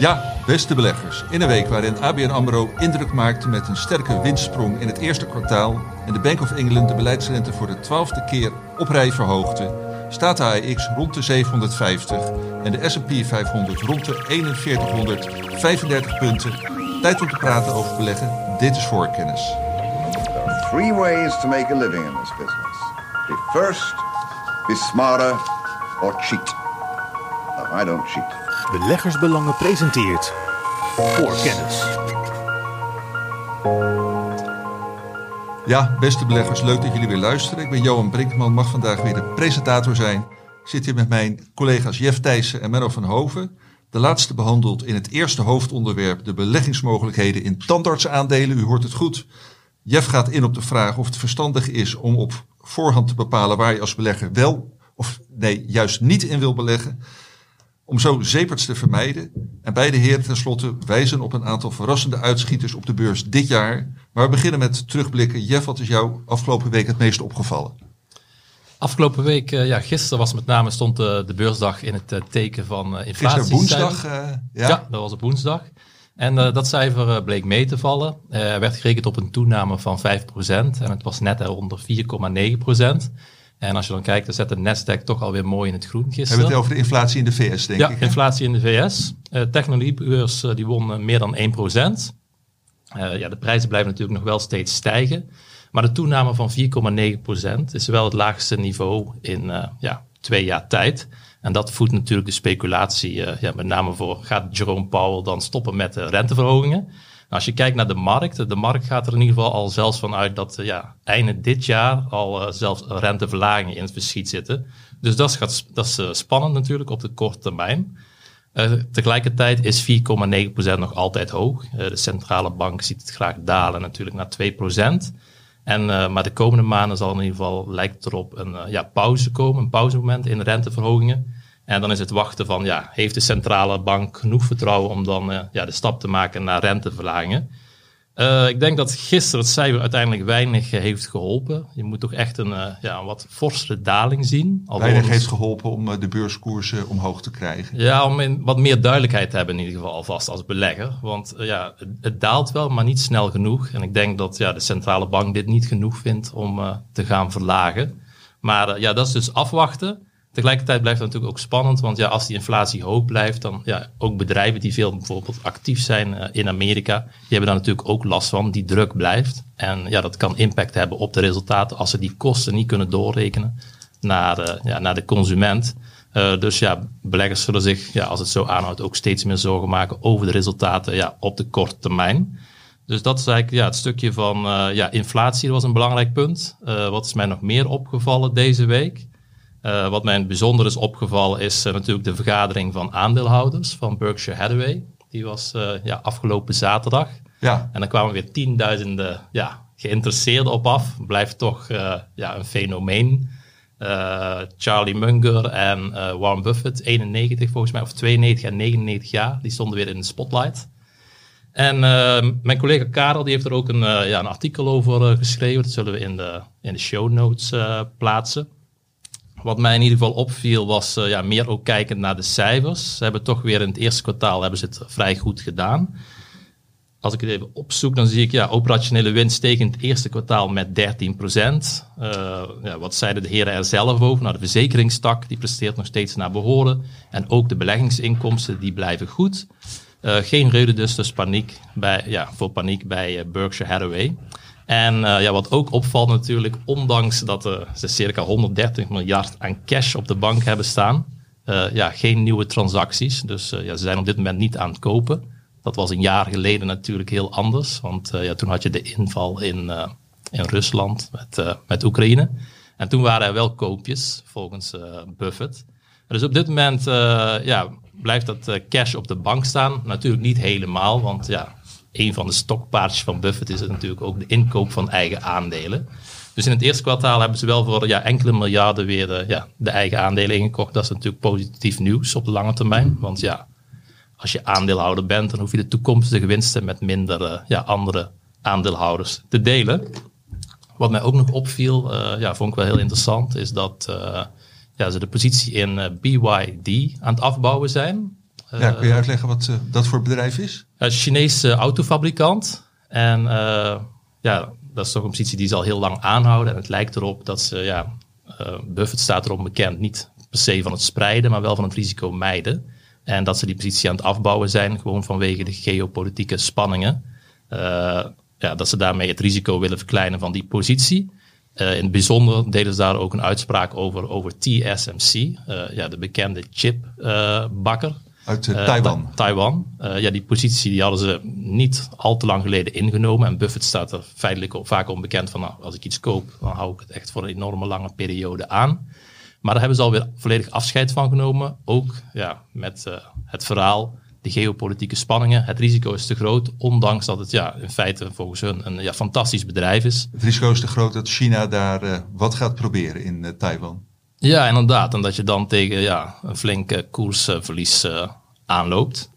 Ja, beste beleggers. In een week waarin ABN AMRO indruk maakte met een sterke windsprong in het eerste kwartaal... en de Bank of England de beleidsrente voor de twaalfde keer op rij verhoogde... staat de AEX rond de 750 en de S&P 500 rond de 4135 punten. Tijd om te praten over beleggen. Dit is voorkennis. There three ways to make a living in this business. Be first, be smarter, or cheat. No, I don't cheat. Beleggersbelangen presenteert voor kennis. Ja, beste beleggers, leuk dat jullie weer luisteren. Ik ben Johan Brinkman, mag vandaag weer de presentator zijn. Ik zit hier met mijn collega's Jeff Thijssen en Menno van Hoven. De laatste behandelt in het eerste hoofdonderwerp de beleggingsmogelijkheden in tandartsaandelen. U hoort het goed. Jeff gaat in op de vraag of het verstandig is om op voorhand te bepalen waar je als belegger wel of nee, juist niet in wil beleggen. Om zo zeeperts te vermijden. En beide heren tenslotte wijzen op een aantal verrassende uitschieters op de beurs dit jaar. Maar we beginnen met terugblikken. Jeff, wat is jou afgelopen week het meest opgevallen? Afgelopen week, uh, ja, gisteren was met name stond de, de beursdag in het uh, teken van inflatie. Gisteren woensdag, ja? ja? dat was op woensdag. En dat cijfer bleek mee te vallen. Er werd gerekend op een toename van 5% en het was net eronder 4,9%. En als je dan kijkt, dan zet de Nasdaq toch alweer mooi in het groen gisteren. Hebben we het over de inflatie in de VS, denk ja, ik? Ja, inflatie in de VS. Uh, technologiebeurs uh, die won meer dan 1%. Uh, ja, de prijzen blijven natuurlijk nog wel steeds stijgen. Maar de toename van 4,9% is wel het laagste niveau in ja, twee jaar tijd. En dat voedt natuurlijk de speculatie, ja, met name voor gaat Jerome Powell dan stoppen met de renteverhogingen. Nou, als je kijkt naar de markt, de markt gaat er in ieder geval al zelfs van uit dat uh, ja, einde dit jaar al uh, zelfs renteverlagingen in het verschiet zitten. Dus dat is, dat is uh, spannend natuurlijk op de korte termijn. tegelijkertijd is 4,9% nog altijd hoog. de centrale bank ziet het graag dalen natuurlijk naar 2%. En, maar de komende maanden zal in ieder geval, lijkt erop, een ja, pauze komen, een pauzemoment in renteverhogingen. En dan is het wachten van, ja, heeft de centrale bank genoeg vertrouwen om dan uh, ja, de stap te maken naar renteverlagingen? Uh, ik denk dat gisteren het cijfer uiteindelijk weinig uh, heeft geholpen. Je moet toch echt een, ja, een wat forsere daling zien. Weinig heeft geholpen om de beurskoersen omhoog te krijgen. Ja, om in, wat meer duidelijkheid te hebben in ieder geval alvast als belegger. Want ja, het, het, daalt wel, maar niet snel genoeg. En ik denk dat ja, de centrale bank dit niet genoeg vindt om te gaan verlagen. Maar ja, dat is dus afwachten. Tegelijkertijd blijft het natuurlijk ook spannend, want ja, als die inflatie hoog blijft, dan ja, ook bedrijven die veel bijvoorbeeld actief zijn uh, in Amerika, die hebben daar natuurlijk ook last van, die druk blijft. En ja, dat kan impact hebben op de resultaten als ze die kosten niet kunnen doorrekenen naar, uh, ja, naar de consument. Uh, dus ja, beleggers zullen zich, ja, als het zo aanhoudt, ook steeds meer zorgen maken over de resultaten ja, op de korte termijn. Dus dat is eigenlijk ja, het stukje van ja, inflatie dat was een belangrijk punt. wat is mij nog meer opgevallen deze week? Uh, wat mij bijzonder is opgevallen is uh, natuurlijk de vergadering van aandeelhouders van Berkshire Hathaway. Die was uh, ja, afgelopen zaterdag. Ja. En dan kwamen weer tienduizenden ja, geïnteresseerden op af. Blijft toch ja, een fenomeen. Charlie Munger en Warren Buffett, 91 volgens mij, of 92 en 99 jaar, die stonden weer in de spotlight. En mijn collega Karel die heeft er ook een, ja, een artikel over geschreven. Dat zullen we in de, in de show notes plaatsen. Wat mij in ieder geval opviel was uh, ja, meer ook kijkend naar de cijfers. Ze hebben toch weer in het eerste kwartaal hebben ze het vrij goed gedaan. Als ik het even opzoek, dan zie ik ja, operationele winst stegen in het eerste kwartaal met 13 procent. Uh, ja, wat zeiden de heren er zelf over? Nou, de verzekeringstak die presteert nog steeds naar behoren. En ook de beleggingsinkomsten die blijven goed. Uh, geen reden dus, dus paniek bij, ja, voor paniek bij Berkshire Hathaway. En uh, ja, wat ook opvalt natuurlijk, ondanks dat uh, ze circa 130 miljard aan cash op de bank hebben staan, uh, ja, geen nieuwe transacties. Dus ja, ze zijn op dit moment niet aan het kopen. Dat was een jaar geleden natuurlijk heel anders, want ja, toen had je de inval in, in Rusland met, met Oekraïne. En toen waren er wel koopjes, volgens Buffett. Dus op dit moment ja, blijft dat cash op de bank staan. Natuurlijk niet helemaal, want ja, een van de stokpaardjes van Buffett is natuurlijk ook de inkoop van eigen aandelen. Dus in het eerste kwartaal hebben ze wel voor ja, enkele miljarden weer de, ja, de eigen aandelen ingekocht. Dat is natuurlijk positief nieuws op de lange termijn. Want ja, als je aandeelhouder bent, dan hoef je de toekomstige winsten met minder uh, ja, andere aandeelhouders te delen. Wat mij ook nog opviel, uh, ja, vond ik wel heel interessant, is dat ja, ze de positie in BYD aan het afbouwen zijn. Ja, kun je uitleggen wat uh, dat voor bedrijf is? Een Chinese autofabrikant. En uh, ja, dat is toch een positie die ze al heel lang aanhouden. En het lijkt erop dat ze, ja, Buffett staat erom bekend, niet per se van het spreiden, maar wel van het risico mijden. En dat ze die positie aan het afbouwen zijn, gewoon vanwege de geopolitieke spanningen. ja, dat ze daarmee het risico willen verkleinen van die positie. Uh, in het bijzonder deden ze daar ook een uitspraak over, over TSMC, uh, ja, de bekende chipbakker. Uit uh, Taiwan. Taiwan. ja, die positie die hadden ze niet al te lang geleden ingenomen. En Buffett staat er feitelijk vaak onbekend van, nou, als ik iets koop, dan hou ik het echt voor een enorme lange periode aan. Maar daar hebben ze alweer volledig afscheid van genomen. Ook ja, met het verhaal de geopolitieke spanningen. Het risico is te groot, ondanks dat het ja, in feite volgens hun een ja, fantastisch bedrijf is. Het risico is te groot dat China daar uh, wat gaat proberen in uh, Taiwan. Ja, inderdaad. En dat je dan tegen ja, een flinke koersverlies uh, aanloopt.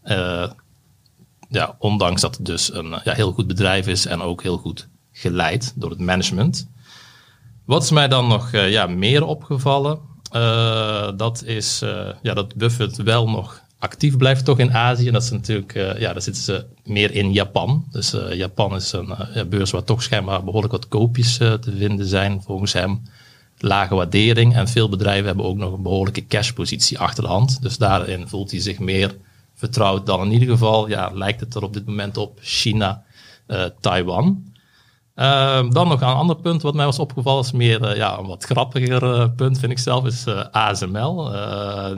ja, ondanks dat het dus een ja, heel goed bedrijf is en ook heel goed geleid door het management. Wat is mij dan nog ja, meer opgevallen? dat is ja, dat Buffett wel nog actief blijft toch in Azië. En dat is natuurlijk, ja, daar zitten ze meer in Japan. Dus Japan is een beurs waar toch schijnbaar behoorlijk wat koopjes te vinden zijn, volgens hem. Lage waardering en veel bedrijven hebben ook nog een behoorlijke cashpositie achter de hand. Dus daarin voelt hij zich meer vertrouwd dan in ieder geval, ja, lijkt het er op dit moment op, China, Taiwan. Uh, dan nog een ander punt wat mij was opgevallen, is meer uh, ja, een wat grappiger uh, punt, vind ik zelf, is ASML.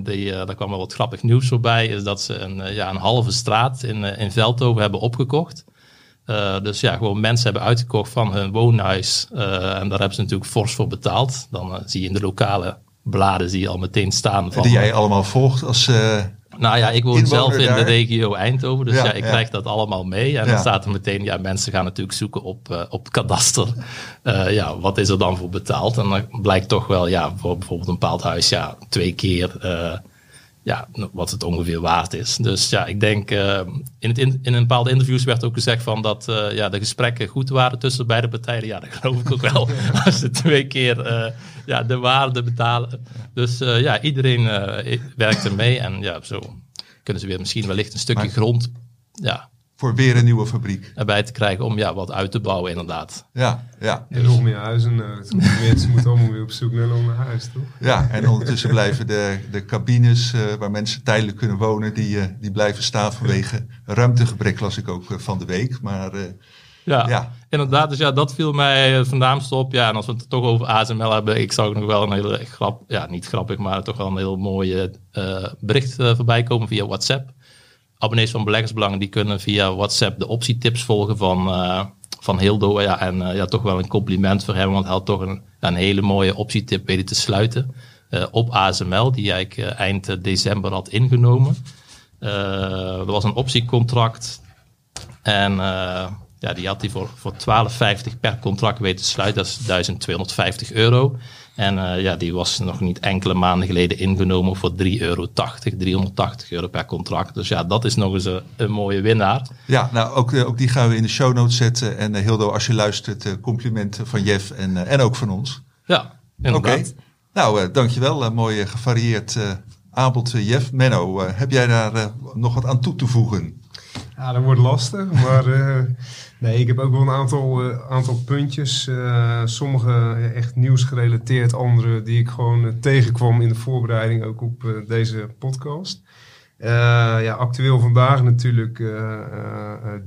die, daar kwam wel wat grappig nieuws voorbij, is dat ze een, ja, een halve straat in, in Veldhoven hebben opgekocht. Dus ja, gewoon mensen hebben uitgekocht van hun woonhuis en daar hebben ze natuurlijk fors voor betaald. Dan zie je in de lokale bladen zie je al meteen staan. Van, die jij allemaal volgt als nou ja, ik woon zelf in de regio Eindhoven, dus ja, ik krijg dat allemaal mee. En dan staat er meteen, ja, mensen gaan natuurlijk zoeken op, op kadaster. Ja, wat is er dan voor betaald? En dan blijkt toch wel, ja, voor bijvoorbeeld een bepaald huis, ja, twee keer ja, wat het ongeveer waard is. Dus ja, ik denk, in, het in, in een bepaalde interviews werd ook gezegd van dat ja, de gesprekken goed waren tussen beide partijen. Ja, dat geloof ik ook wel. Als ze twee keer ja, de waarde betalen. Dus ja, iedereen werkt er mee. En ja, zo kunnen ze weer misschien wellicht een stukje maar, grond ja, voor weer een nieuwe fabriek. Erbij te krijgen om ja, wat uit te bouwen, inderdaad. Ja, ja. En nog meer huizen. Uh, mensen moeten allemaal weer op zoek naar een ander huis, toch? Ja, en ondertussen blijven de, de cabines uh, waar mensen tijdelijk kunnen wonen, die, uh, die blijven staan vanwege ruimtegebrek, las ik ook van de week. Maar ja, ja, inderdaad. Dus ja, dat viel mij vandaan op. Ja, en als we het toch over ASML hebben, ik zag nog wel een hele grap, ja, niet grappig, maar toch wel een heel mooi uh, bericht uh, voorbij komen via WhatsApp. Abonnees van Beleggersbelangen die kunnen via WhatsApp de optietips volgen van, uh, van Hildo. Ja, en ja, toch wel een compliment voor hem, want hij had toch een, een hele mooie optietip weten te sluiten op ASML, die eigenlijk eind december had ingenomen. er was een optiecontract en ja, die had hij voor, voor 12,50 per contract weten te sluiten. Dat is 1250 euro. En uh, ja, die was nog niet enkele maanden geleden ingenomen voor 3,80 euro, 380 euro per contract. Dus ja, dat is nog eens een, een mooie winnaar. Ja, nou ook, uh, ook die gaan we in de show notes zetten. En uh, Hildo, als je luistert, complimenten van Jeff en, en ook van ons. Ja, inderdaad. Oké, okay. nou dankjewel. mooi gevarieerd aanbod, Jeff. Menno, heb jij daar nog wat aan toe te voegen? Ja, dat wordt lastig, maar Nee, ik heb ook wel een aantal, uh, aantal puntjes. Uh, sommige echt nieuwsgerelateerd, andere die ik gewoon tegenkwam in de voorbereiding ook op deze podcast. ja, actueel vandaag natuurlijk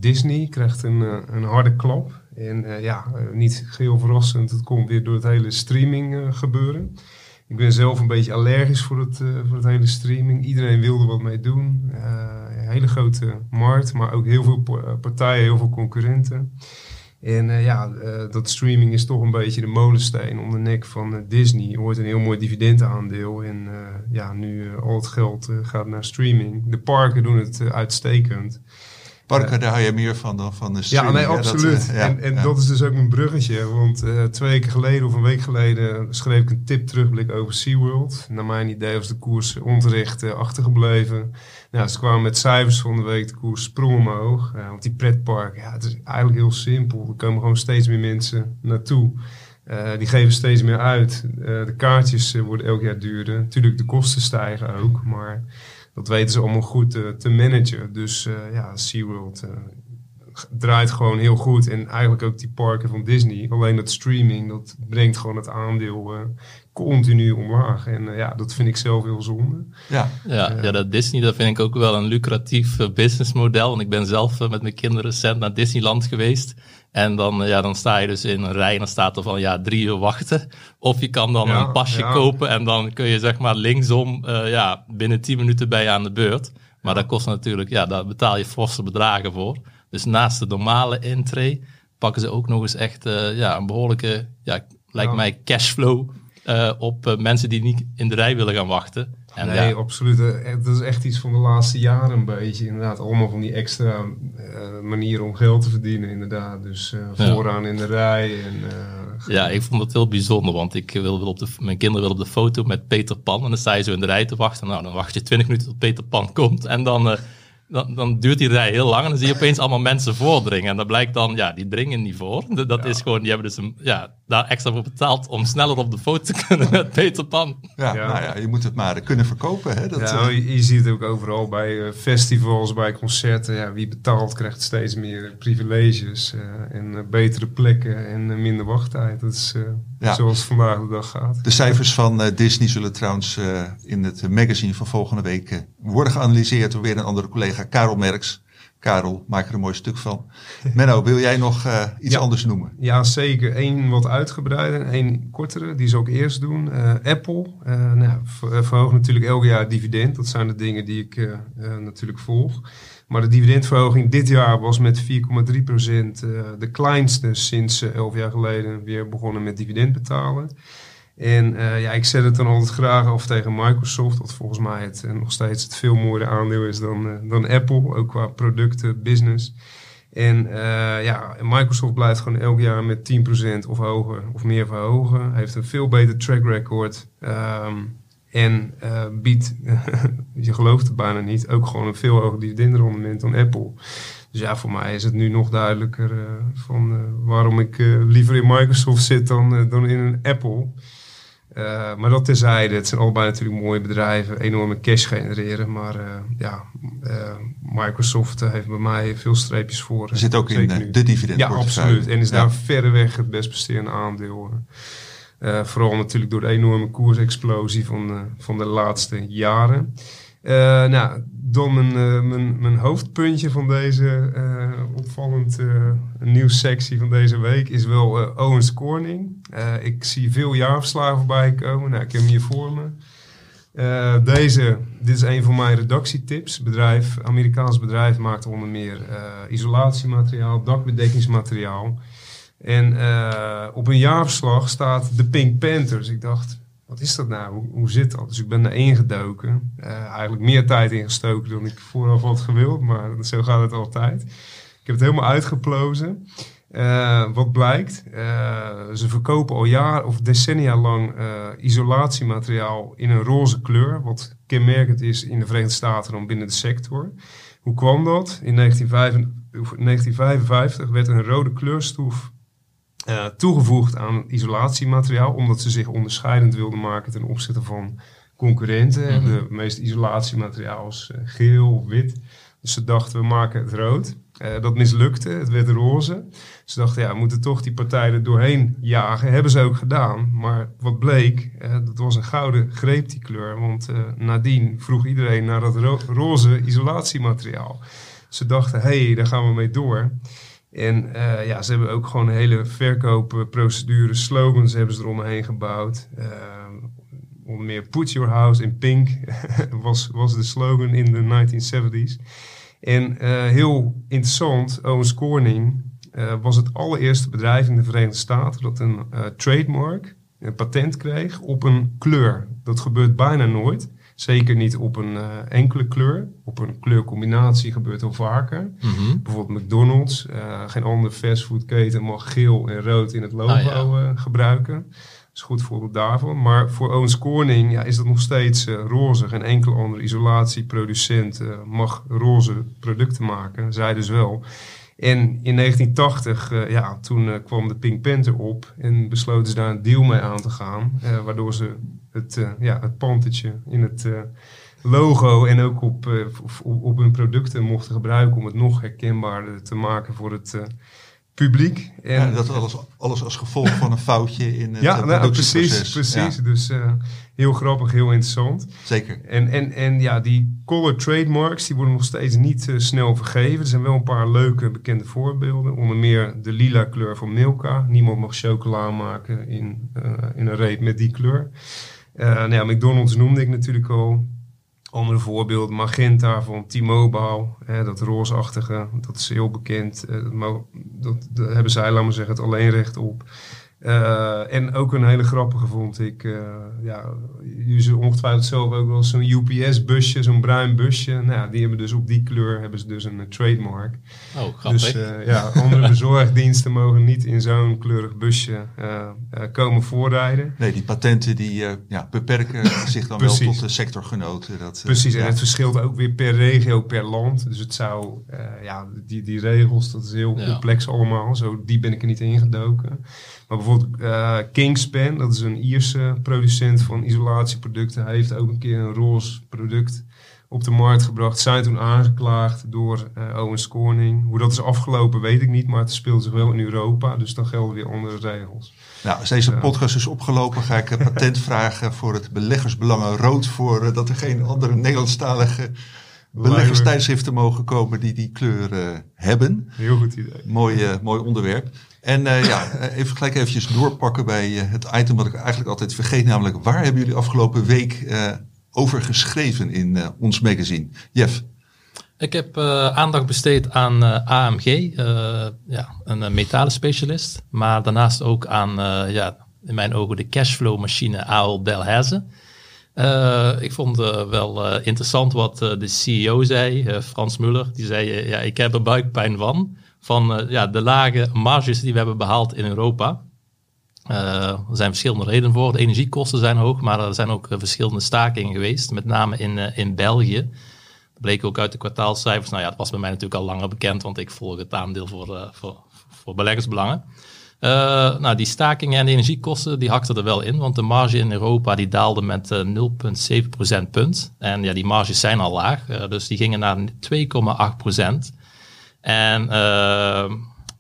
Disney krijgt een, een harde klap. En ja, niet geheel verrassend, het komt weer door het hele streaming gebeuren. Ik ben zelf een beetje allergisch voor het, voor het hele streaming. Iedereen wilde wat mee doen hele grote markt, maar ook heel veel eh, partijen, heel veel concurrenten. En ja, dat streaming is toch een beetje de molensteen om de nek van Disney. Hoort een heel mooi dividendaandeel. En ja, nu al het geld gaat naar streaming. De parken doen het uitstekend. Parken, daar hou je meer van dan van de streaming. Ja, nee, absoluut. Dat, ja, en en dat is dus ook mijn bruggetje. Want twee weken geleden of een week geleden schreef ik een tip terugblik over SeaWorld. Naar mijn idee was de koers onterecht achtergebleven. Nou, ze kwamen met cijfers van de week, de koers sprong omhoog. Uh, want die pretpark, ja, het is eigenlijk heel simpel. Er komen gewoon steeds meer mensen naartoe. Uh, die geven steeds meer uit. Uh, de kaartjes worden elk jaar duurder. Natuurlijk, de kosten stijgen ook. Maar dat weten ze allemaal goed eh, te managen. Dus eh, ja, SeaWorld eh, g- draait gewoon heel goed. En eigenlijk ook die parken van Disney. Alleen dat streaming, dat brengt gewoon het aandeel eh, continu omlaag. En ja, dat vind ik zelf heel zonde. Ja, Ja, ja, dat Disney, dat vind ik ook wel een lucratief businessmodel. Want ik ben zelf met mijn kinderen recent naar Disneyland geweest. En dan, eh, ja, dan sta je dus in een rij en dan staat er van ja, drie uur wachten. Of je kan dan Ja, een pasje ja. kopen en dan kun je zeg maar linksom, eh, ja, binnen tien minuten ben je aan de beurt. Maar dat kost natuurlijk, ja, daar betaal je forse bedragen voor. Dus naast de normale intree pakken ze ook nog eens echt eh, ja, een behoorlijke, ja, lijkt mij cashflow op mensen die niet in de rij willen gaan wachten. En nee, ja, absoluut. Eh, Dat is echt iets van de laatste jaren een beetje. Inderdaad, allemaal van die extra eh, manieren om geld te verdienen, inderdaad. Dus eh, Ja. vooraan in de rij. En, eh, Ja, ik vond het heel bijzonder, want ik wil, wil op de, mijn kinderen willen op de foto met Peter Pan. En dan sta je zo in de rij te wachten. Nou, dan wacht je 20 minuten tot Peter Pan komt. En dan, eh, dan, dan duurt die rij heel lang. En dan zie je opeens allemaal mensen voordringen. En dat blijkt dan, ja, die dringen niet voor. Dat is gewoon, die hebben dus een, ja, daar extra voor betaald om sneller op de foto te kunnen met Peter Pan. ja, Ja. Nou ja, je moet het maar kunnen verkopen. Hè? Dat, ja, eh, je, je ziet het ook overal bij eh, festivals, bij concerten. Ja, wie betaalt krijgt steeds meer privileges eh, en betere plekken en minder wachttijd. Dat is eh, Ja. zoals het vandaag de dag gaat. De cijfers van Disney zullen trouwens eh, in het magazine van volgende week worden geanalyseerd door weer een andere collega, Karel Merks. Karel, maak er een mooi stuk van. Menno, wil jij nog eh, iets Ja. anders noemen? Ja, zeker. Eén wat uitgebreider, één kortere. Die zal ik eerst doen. Eh, Apple eh, nou, ver- verhoogt natuurlijk elk jaar het dividend. Dat zijn de dingen die ik natuurlijk volg. Maar de dividendverhoging dit jaar was met 4,3 procent de kleinste sinds eh, elf jaar geleden weer begonnen met dividend betalen. En eh, ja, ik zet het dan altijd graag af tegen Microsoft, wat volgens mij het, eh, nog steeds het veel mooiere aandeel is dan, eh, dan Apple, ook qua producten, business. En ja, Microsoft blijft gewoon elk jaar met 10% of hoger of meer verhogen. Heeft een veel beter track record. ehm, en biedt, je gelooft het bijna niet, ook gewoon een veel hoger dividendrendement dan Apple. Dus ja, voor mij is het nu nog duidelijker van waarom ik liever in Microsoft zit dan, dan in een Apple. Eh, maar dat terzijde, het zijn allebei natuurlijk mooie bedrijven, enorme cash genereren. Maar eh, ja, eh, Microsoft heeft bij mij veel streepjes voor. Zit ook in nu. de dividend. Ja, absoluut. En is Ja. daar verreweg het best besterende aandeel. Vooral natuurlijk door de enorme koersexplosie van, van de laatste jaren. Eh, nou, dan mijn, eh, mijn, mijn hoofdpuntje van deze eh, opvallend nieuwssectie van deze week is wel Owens Corning. Ik zie veel jaarverslagen voorbij komen. Nou, ik heb hem hier voor me. Deze, dit is een van mijn redactietips. Bedrijf, Amerikaans bedrijf maakt onder meer isolatiemateriaal, dakbedekkingsmateriaal. En op een jaarverslag staat de Pink Panthers. Ik dacht, wat is dat nou? Hoe, zit dat? Dus ik ben erin gedoken. Eh, eigenlijk meer tijd ingestoken dan ik vooraf had gewild, maar zo gaat het altijd. Ik heb het helemaal uitgeplozen. Eh, wat blijkt, eh, ze verkopen al jaar of decennia lang isolatiemateriaal in een roze kleur, wat kenmerkend is in de Verenigde Staten dan binnen de sector. Hoe kwam dat? In 1955 1955 werd een rode kleurstof eh, toegevoegd aan isolatiemateriaal, omdat ze zich onderscheidend wilden maken ten opzichte van concurrenten. De meeste isolatiemateriaal is eh, geel of wit. Dus ze dachten, we maken het rood. Eh, dat mislukte, het werd roze. Ze dachten, ja, we moeten toch die partijen er doorheen jagen. Hebben ze ook gedaan. Maar wat bleek, dat was een gouden greep, die kleur. Want nadien vroeg iedereen naar dat ro- roze isolatiemateriaal. Ze dachten, hé, hey, daar gaan we mee door. En eh, ja, ze hebben ook gewoon hele verkoopprocedure, slogans hebben ze eromheen gebouwd. Eh, onder meer Put Your House in Pink was, was de slogan in de 1970s. En eh, heel interessant, Owens Corning was het allereerste bedrijf in de Verenigde Staten dat een trademark, een patent kreeg op een kleur. Dat gebeurt bijna nooit. Zeker niet op een eh, enkele kleur. Op een kleurcombinatie gebeurt al vaker. Mhm. Bijvoorbeeld McDonald's. eh, geen andere fastfoodketen mag geel en rood in het logo Ah, ja. eh, gebruiken. Dat is een goed voorbeeld daarvan. Maar voor Owens Corning ja, is dat nog steeds roze. Geen enkele andere isolatieproducent mag roze producten maken. Zij dus wel. En in 1980, eh, ja, toen kwam de Pink Panther op en besloten ze daar een deal mee aan te gaan. waardoor ze het, eh, ja, het pantertje in het, eh, logo en ook op, eh, op, op hun producten mochten gebruiken om het nog herkenbaarder te maken voor het publiek. En, Ja, dat alles, alles als gevolg van een foutje in het ja, nou, precies, precies. Ja, Dus heel grappig, heel interessant. zeker. En, en, en ja, die color trademarks die worden nog steeds niet snel vergeven. Er zijn wel een paar leuke bekende voorbeelden. Onder meer de lila kleur van Milka. Niemand mag chocola maken in, in een reep met die kleur. Eh nou McDonald's noemde ik natuurlijk al. Andere voorbeeld, Magenta van T-Mobile. Dat roosachtige, dat is heel bekend. Eh, dat, dat, hebben zij, laat maar zeggen, het alleenrecht op. Eh, en ook een hele grappige vond ik. eh, ja, jullie zullen ongetwijfeld zelf ook wel zo'n UPS-busje, zo'n bruin busje. Nou, ja, die hebben dus op die kleur hebben ze dus een eh, trademark. Oh, grappig. Dus eh, ja, andere bezorgdiensten mogen niet in zo'n kleurig busje eh, eh, komen voorrijden. Nee, die patenten die eh, ja, beperken zich dan wel tot de sectorgenoten. Dat, eh, Precies, en ja. het verschilt ook weer per regio, per land. Dus het zou, eh, ja, die, die regels, dat is heel Ja. complex allemaal. Zo diep ben ik er niet ingedoken. Maar bijvoorbeeld eh, Kingspan, dat is een Ierse producent van isolatieproducten. Hij heeft ook een keer een roze product op de markt gebracht. Zijn toen aangeklaagd door eh Owens Corning. Hoe dat is afgelopen weet ik niet, maar het speelt zich wel in Europa. Dus dan gelden weer andere regels. Nou, als deze podcast is opgelopen, ga ik een patent vragen voor het beleggersbelangen rood. Voor eh, dat er geen andere Nederlandstalige beleggerstijdschriften mogen komen die die kleur eh, hebben. Heel goed idee. Mooi, mooi onderwerp. En eh, ja, eh, even gelijk eventjes doorpakken bij eh, het item wat ik eigenlijk altijd vergeet. Namelijk, waar hebben jullie afgelopen week over geschreven in ons magazine? Jeff, Ik heb aandacht besteed aan AMG, ja, een uh, metalenspecialist. Maar daarnaast ook aan, ja, in mijn ogen, de cashflow machine Ahold Delhaize. Eh, ik vond wel interessant wat de CEO zei, Frans Muller. Die zei, ja, ik heb er buikpijn van. Van eh, ja, de lage marges die we hebben behaald in Europa. Eh, er zijn verschillende redenen voor. De energiekosten zijn hoog, maar er zijn ook eh, verschillende stakingen geweest. Met name in, in België. Bleek ook uit de kwartaalcijfers. Nou ja, dat was bij mij natuurlijk al langer bekend, want ik volg het aandeel voor, eh, voor, voor beleggersbelangen. Nou, die stakingen en de energiekosten, die hakten er wel in, want de marge in Europa die daalde met eh, 0,7 procentpunt. En ja, die marges zijn al laag, dus die gingen naar 2,8 procent. En uh,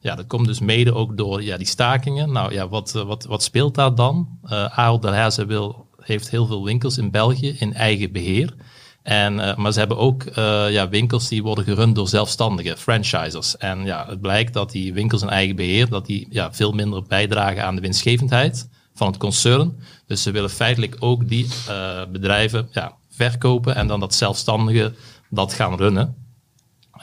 ja, dat komt dus mede ook door ja, die stakingen. Nou ja, wat, wat, wat speelt daar dan? Uh, Ahold Delhaize wil, heeft heel veel winkels in België in eigen beheer. En, uh, maar ze hebben ook ja, winkels die worden gerund door zelfstandige franchisers. En ja, het blijkt dat die winkels in eigen beheer, dat die ja, veel minder bijdragen aan de winstgevendheid van het concern. Dus ze willen feitelijk ook die bedrijven ja, verkopen en dan dat zelfstandige dat gaan runnen.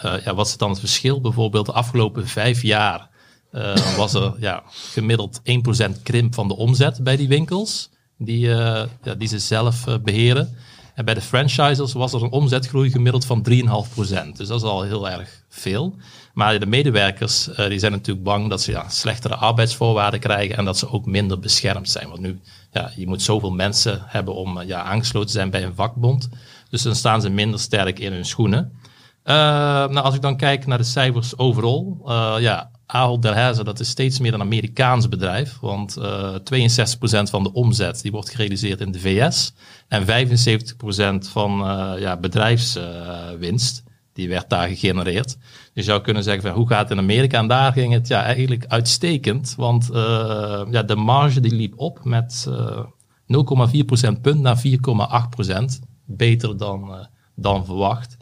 Ja, wat is dan het verschil? Bijvoorbeeld de afgelopen vijf jaar uh, was er ja, gemiddeld 1% krimp van de omzet bij die winkels, die, uh, ja, die ze zelf beheren. En bij de franchisers was er een omzetgroei gemiddeld van 3,5%. Dus dat is al heel erg veel. Maar de medewerkers die zijn natuurlijk bang dat ze slechtere arbeidsvoorwaarden krijgen en dat ze ook minder beschermd zijn. Want nu, ja, je moet zoveel mensen hebben om ja, aangesloten te zijn bij een vakbond. Dus dan staan ze minder sterk in hun schoenen. Uh, nou, als ik dan kijk naar de cijfers overal, uh, ja, Ahold Delhaize, dat is steeds meer een Amerikaans bedrijf, want uh, 62% van de omzet die wordt gerealiseerd in de VS en 75% van uh, ja, bedrijfswinst die werd daar gegenereerd. Je zou kunnen zeggen, van, hoe gaat het in Amerika? En daar ging het ja, eigenlijk uitstekend, want ja, de marge die liep op met uh, 0,4% punt naar 4,8%, beter dan, dan verwacht.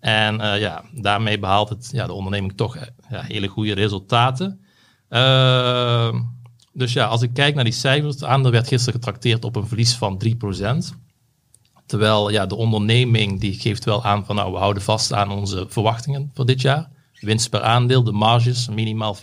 En uh, ja, daarmee behaalt het, ja, de onderneming toch ja, hele goede resultaten. Uh, dus ja, als ik kijk naar die cijfers, het aandeel werd gisteren getrakteerd op een verlies van 3%. Terwijl ja, de onderneming die geeft wel aan van nou, we houden vast aan onze verwachtingen voor dit jaar. Winst per aandeel, de marges minimaal 4%.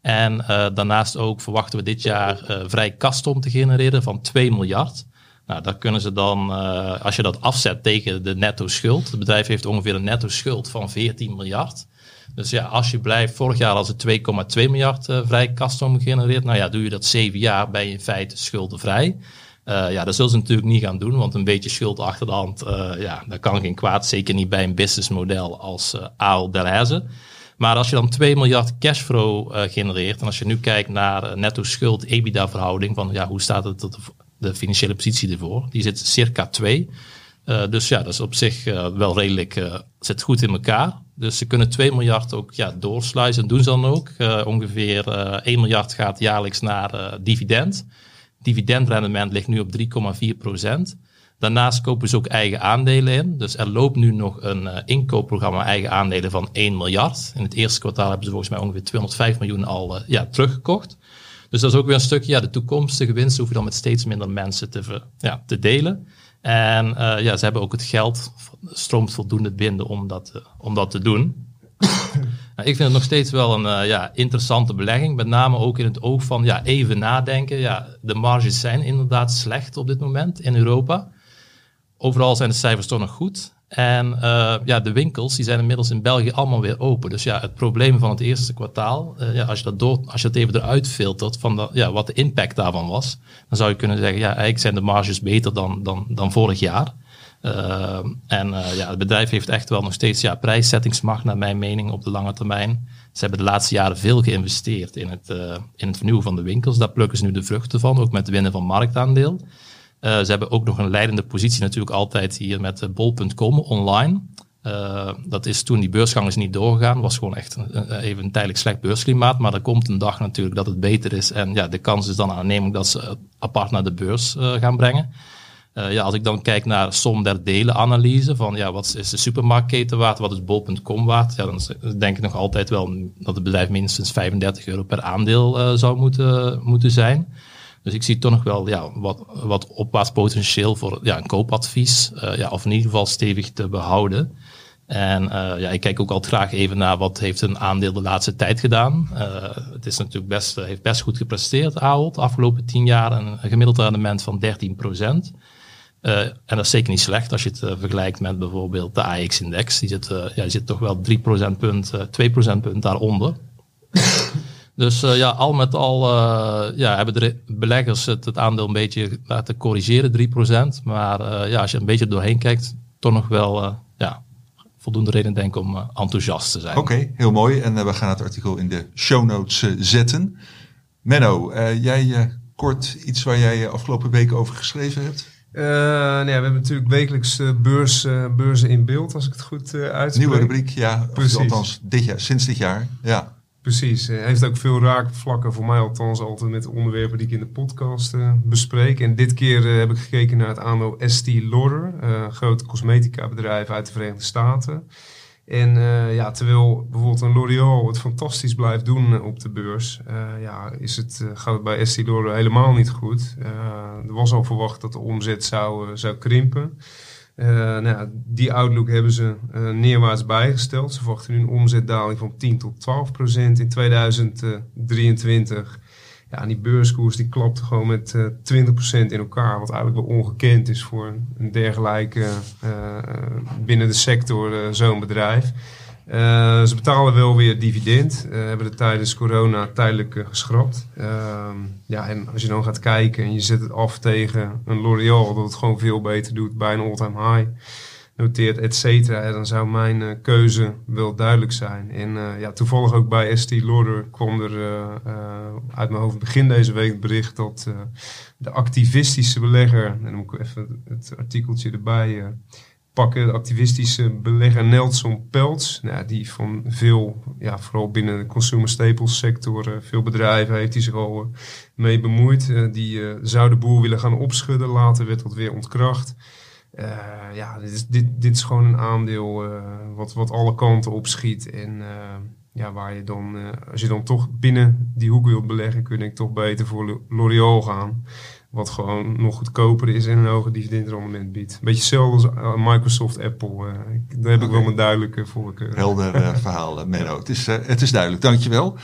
En uh, daarnaast ook verwachten we dit jaar vrij kastom te genereren van 2 miljard. Nou, daar kunnen ze dan, uh, als je dat afzet tegen de netto schuld. Het bedrijf heeft ongeveer een netto schuld van 14 miljard. Dus ja, als je blijft, vorig jaar als het 2,2 miljard uh, vrij kastom gegenereerd. Nou ja, doe je dat 7 jaar, ben je in feite schuldenvrij. Uh, ja, dat zullen ze natuurlijk niet gaan doen, want een beetje schuld achter de hand, ja, dat kan geen kwaad. Zeker niet bij een businessmodel als Ahold Delhaize. Maar als je dan 2 miljard cashflow genereert en als je nu kijkt naar netto schuld EBITDA verhouding van ja, hoe staat het tot de financiële positie ervoor? Die zit circa 2. Uh, dus ja, dat is op zich uh, wel redelijk, uh, zit goed in elkaar. Dus ze kunnen 2 miljard ook ja, doorsluizen, doen ze dan ook. ongeveer 1 miljard gaat jaarlijks naar dividend. Dividendrendement ligt nu op 3,4 procent. Daarnaast kopen ze ook eigen aandelen in. Dus er loopt nu nog een inkoopprogramma eigen aandelen van 1 miljard. In het eerste kwartaal hebben ze volgens mij ongeveer 205 miljoen al ja, teruggekocht. Dus dat is ook weer een stukje, ja, de toekomstige winst hoef je dan met steeds minder mensen te, ja, te delen. En uh, ja, ze hebben ook het geld, stroomt voldoende binnen om dat, uh, om dat te doen. nou, ik vind het nog steeds wel een uh, ja, interessante belegging. Met name ook in het oog van ja, even nadenken. Ja, de marges zijn inderdaad slecht op dit moment in Europa. Overal zijn de cijfers toch nog goed. En uh, ja, de winkels die zijn inmiddels in België allemaal weer open. Dus ja, het probleem van het eerste kwartaal, uh, ja, als, je dat door, als je dat even eruit filtert van ja, wat de impact daarvan was, dan zou je kunnen zeggen, ja, eigenlijk zijn de marges beter dan, dan, dan vorig jaar. Uh, en ja, het bedrijf heeft echt wel nog steeds ja, prijszettingsmacht, naar mijn mening, op de lange termijn. Ze hebben de laatste jaren veel geïnvesteerd in het, in het vernieuwen van de winkels. Daar plukken ze nu de vruchten van, ook met het winnen van marktaandeel. Uh, ze hebben ook nog een leidende positie natuurlijk altijd hier met uh, bol.com online. Uh, dat is toen die beursgang is niet doorgegaan. was gewoon echt een, even een tijdelijk slecht beursklimaat. Maar er komt een dag natuurlijk dat het beter is. En ja, de kans is dan aannemelijk dat ze apart naar de beurs gaan brengen. ja, als ik dan kijk naar som der delen analyse van ja, wat is de supermarktketen waard, wat is bol.com waard, dan denk ik nog altijd wel dat het bedrijf minstens 35 euro per aandeel zou moeten, moeten zijn. Dus ik zie toch nog wel ja, wat, wat opwaarts potentieel voor ja, een koopadvies. Uh, ja, of in ieder geval stevig te behouden. En uh, ja, ik kijk ook altijd graag even naar wat heeft een aandeel de laatste tijd gedaan. Uh, het is natuurlijk best, heeft best goed gepresteerd, Ahold, de afgelopen tien jaar. Een gemiddeld rendement van 13 procent. En dat is zeker niet slecht als je het vergelijkt met bijvoorbeeld de AX-index. Die, zit, ja, die zit toch wel 3 procentpunt, 2 procentpunt daaronder. Dus uh, ja, al met al uh, ja, hebben de beleggers het, het, aandeel een beetje laten corrigeren, 3%. Maar uh, ja, als je een beetje doorheen kijkt, toch nog wel ja, voldoende reden denk om enthousiast te zijn. Oké, okay, heel mooi. En we gaan het artikel in de show notes zetten. Menno, jij kort iets waar jij afgelopen weken over geschreven hebt? Uh, nou ja, we hebben natuurlijk wekelijks uh, beurs, uh, beurzen in beeld, als ik het goed uitspreek. Nieuwe rubriek, ja. Precies. althans, dit jaar, sinds dit jaar, ja. Precies. Hij heeft ook veel raakvlakken, voor mij althans, altijd met onderwerpen die ik in de podcast uh, bespreek. En dit keer uh, heb ik gekeken naar het aandeel ST Lauder, uh, een groot cosmetica bedrijf uit de Verenigde Staten. En ja, terwijl bijvoorbeeld een L'Oreal het fantastisch blijft doen op de beurs, ja, is het, gaat het bij ST Lauder helemaal niet goed. er was al verwacht dat de omzet zou, zou krimpen. Uh, nou die outlook hebben ze uh, neerwaarts bijgesteld. Ze verwachten nu een omzetdaling van 10 tot 12 procent in 2023. Ja, en die beurskoers die klapte gewoon met uh, 20 procent in elkaar. Wat eigenlijk wel ongekend is voor een dergelijke binnen de sector zo'n bedrijf. Uh, ze betalen wel weer dividend. Uh, hebben het tijdens corona tijdelijk uh, geschrapt. Ehm, ja, en als je dan gaat kijken en je zet het af tegen een L'Oreal dat het gewoon veel beter doet bij een all-time high, noteert, et cetera, dan zou mijn keuze wel duidelijk zijn. En ja, toevallig ook bij ST Lauder kwam er uit mijn hoofd begin deze week het bericht dat de activistische belegger, en dan moet ik even het artikeltje erbij de activistische belegger Nelson Peltz. Nou, die van veel, ja, vooral binnen de consumer staples sector, uh, veel bedrijven heeft hij zich al uh, mee bemoeid. Uh, die zou de boel willen gaan opschudden. Later werd dat weer ontkracht. ja, dit is, dit, dit is gewoon een aandeel wat, wat alle kanten opschiet. En ja, waar je dan, als je dan toch binnen die hoek wilt beleggen, kun je toch beter voor L'Oreal gaan. Wat gewoon nog goedkoper is en een hoger dividendrendement biedt. Beetje hetzelfde als uh, Microsoft, Apple. Uh, daar heb ik wel een duidelijke voorkeur. Helder uh, verhaal, Menno. Het is, het is duidelijk, dankjewel.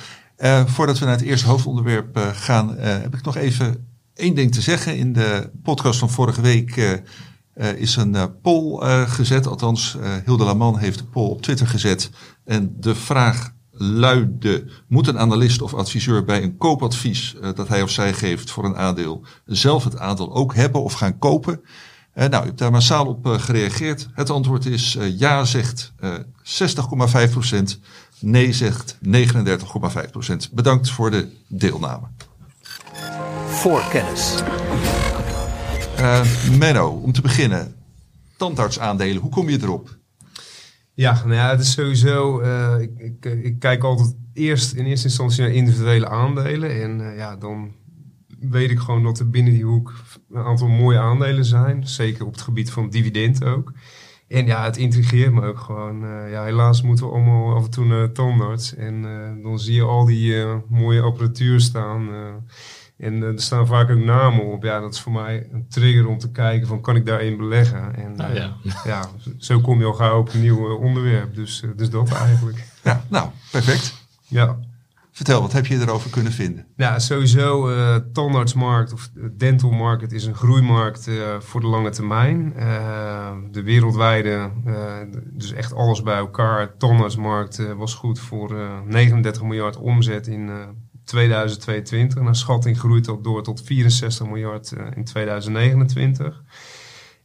voordat we naar het eerste hoofdonderwerp gaan, heb ik nog even één ding te zeggen. In de podcast van vorige week is een poll gezet. Althans, Hilde Laman heeft de poll op Twitter gezet. En de vraag luidde: moet een analist of adviseur bij een koopadvies uh, dat hij of zij geeft voor een aandeel zelf het aandeel ook hebben of gaan kopen? Uh, nou, u hebt daar massaal op uh, gereageerd. Het antwoord is ja, zegt 60,5%, nee, zegt 39,5%. Bedankt voor de deelname. Voor kennis. Menno, om te beginnen. tandartsaandelen. Hoe kom je erop? Ja, nou ja, het is sowieso. eh, ik, ik, kijk altijd eerst in eerste instantie naar individuele aandelen. En eh, ja, dan weet ik gewoon dat er binnen die hoek een aantal mooie aandelen zijn. Zeker op het gebied van dividend ook. En ja, het intrigeert me ook gewoon. Eh, ja, helaas moeten we allemaal af en toe naar tandarts. En dan zie je al die mooie apparatuur staan. En eh, er staan vaak ook namen op. Ja, dat is voor mij een trigger om te kijken van kan ik daarin beleggen. En Nou eh, ja. ja, zo kom je al gauw op een nieuw eh, onderwerp. Dus, dus dat eigenlijk. Ja, nou, perfect. Ja. Vertel, wat heb je erover kunnen vinden? Ja, sowieso eh tandartsmarkt of de dental market is een groeimarkt eh, voor de lange termijn. De wereldwijde, dus echt alles bij elkaar, tandartsmarkt was goed voor eh, 39 miljard omzet in eh, 2022. Naar schatting groeit dat door tot 64 miljard eh, in 2029.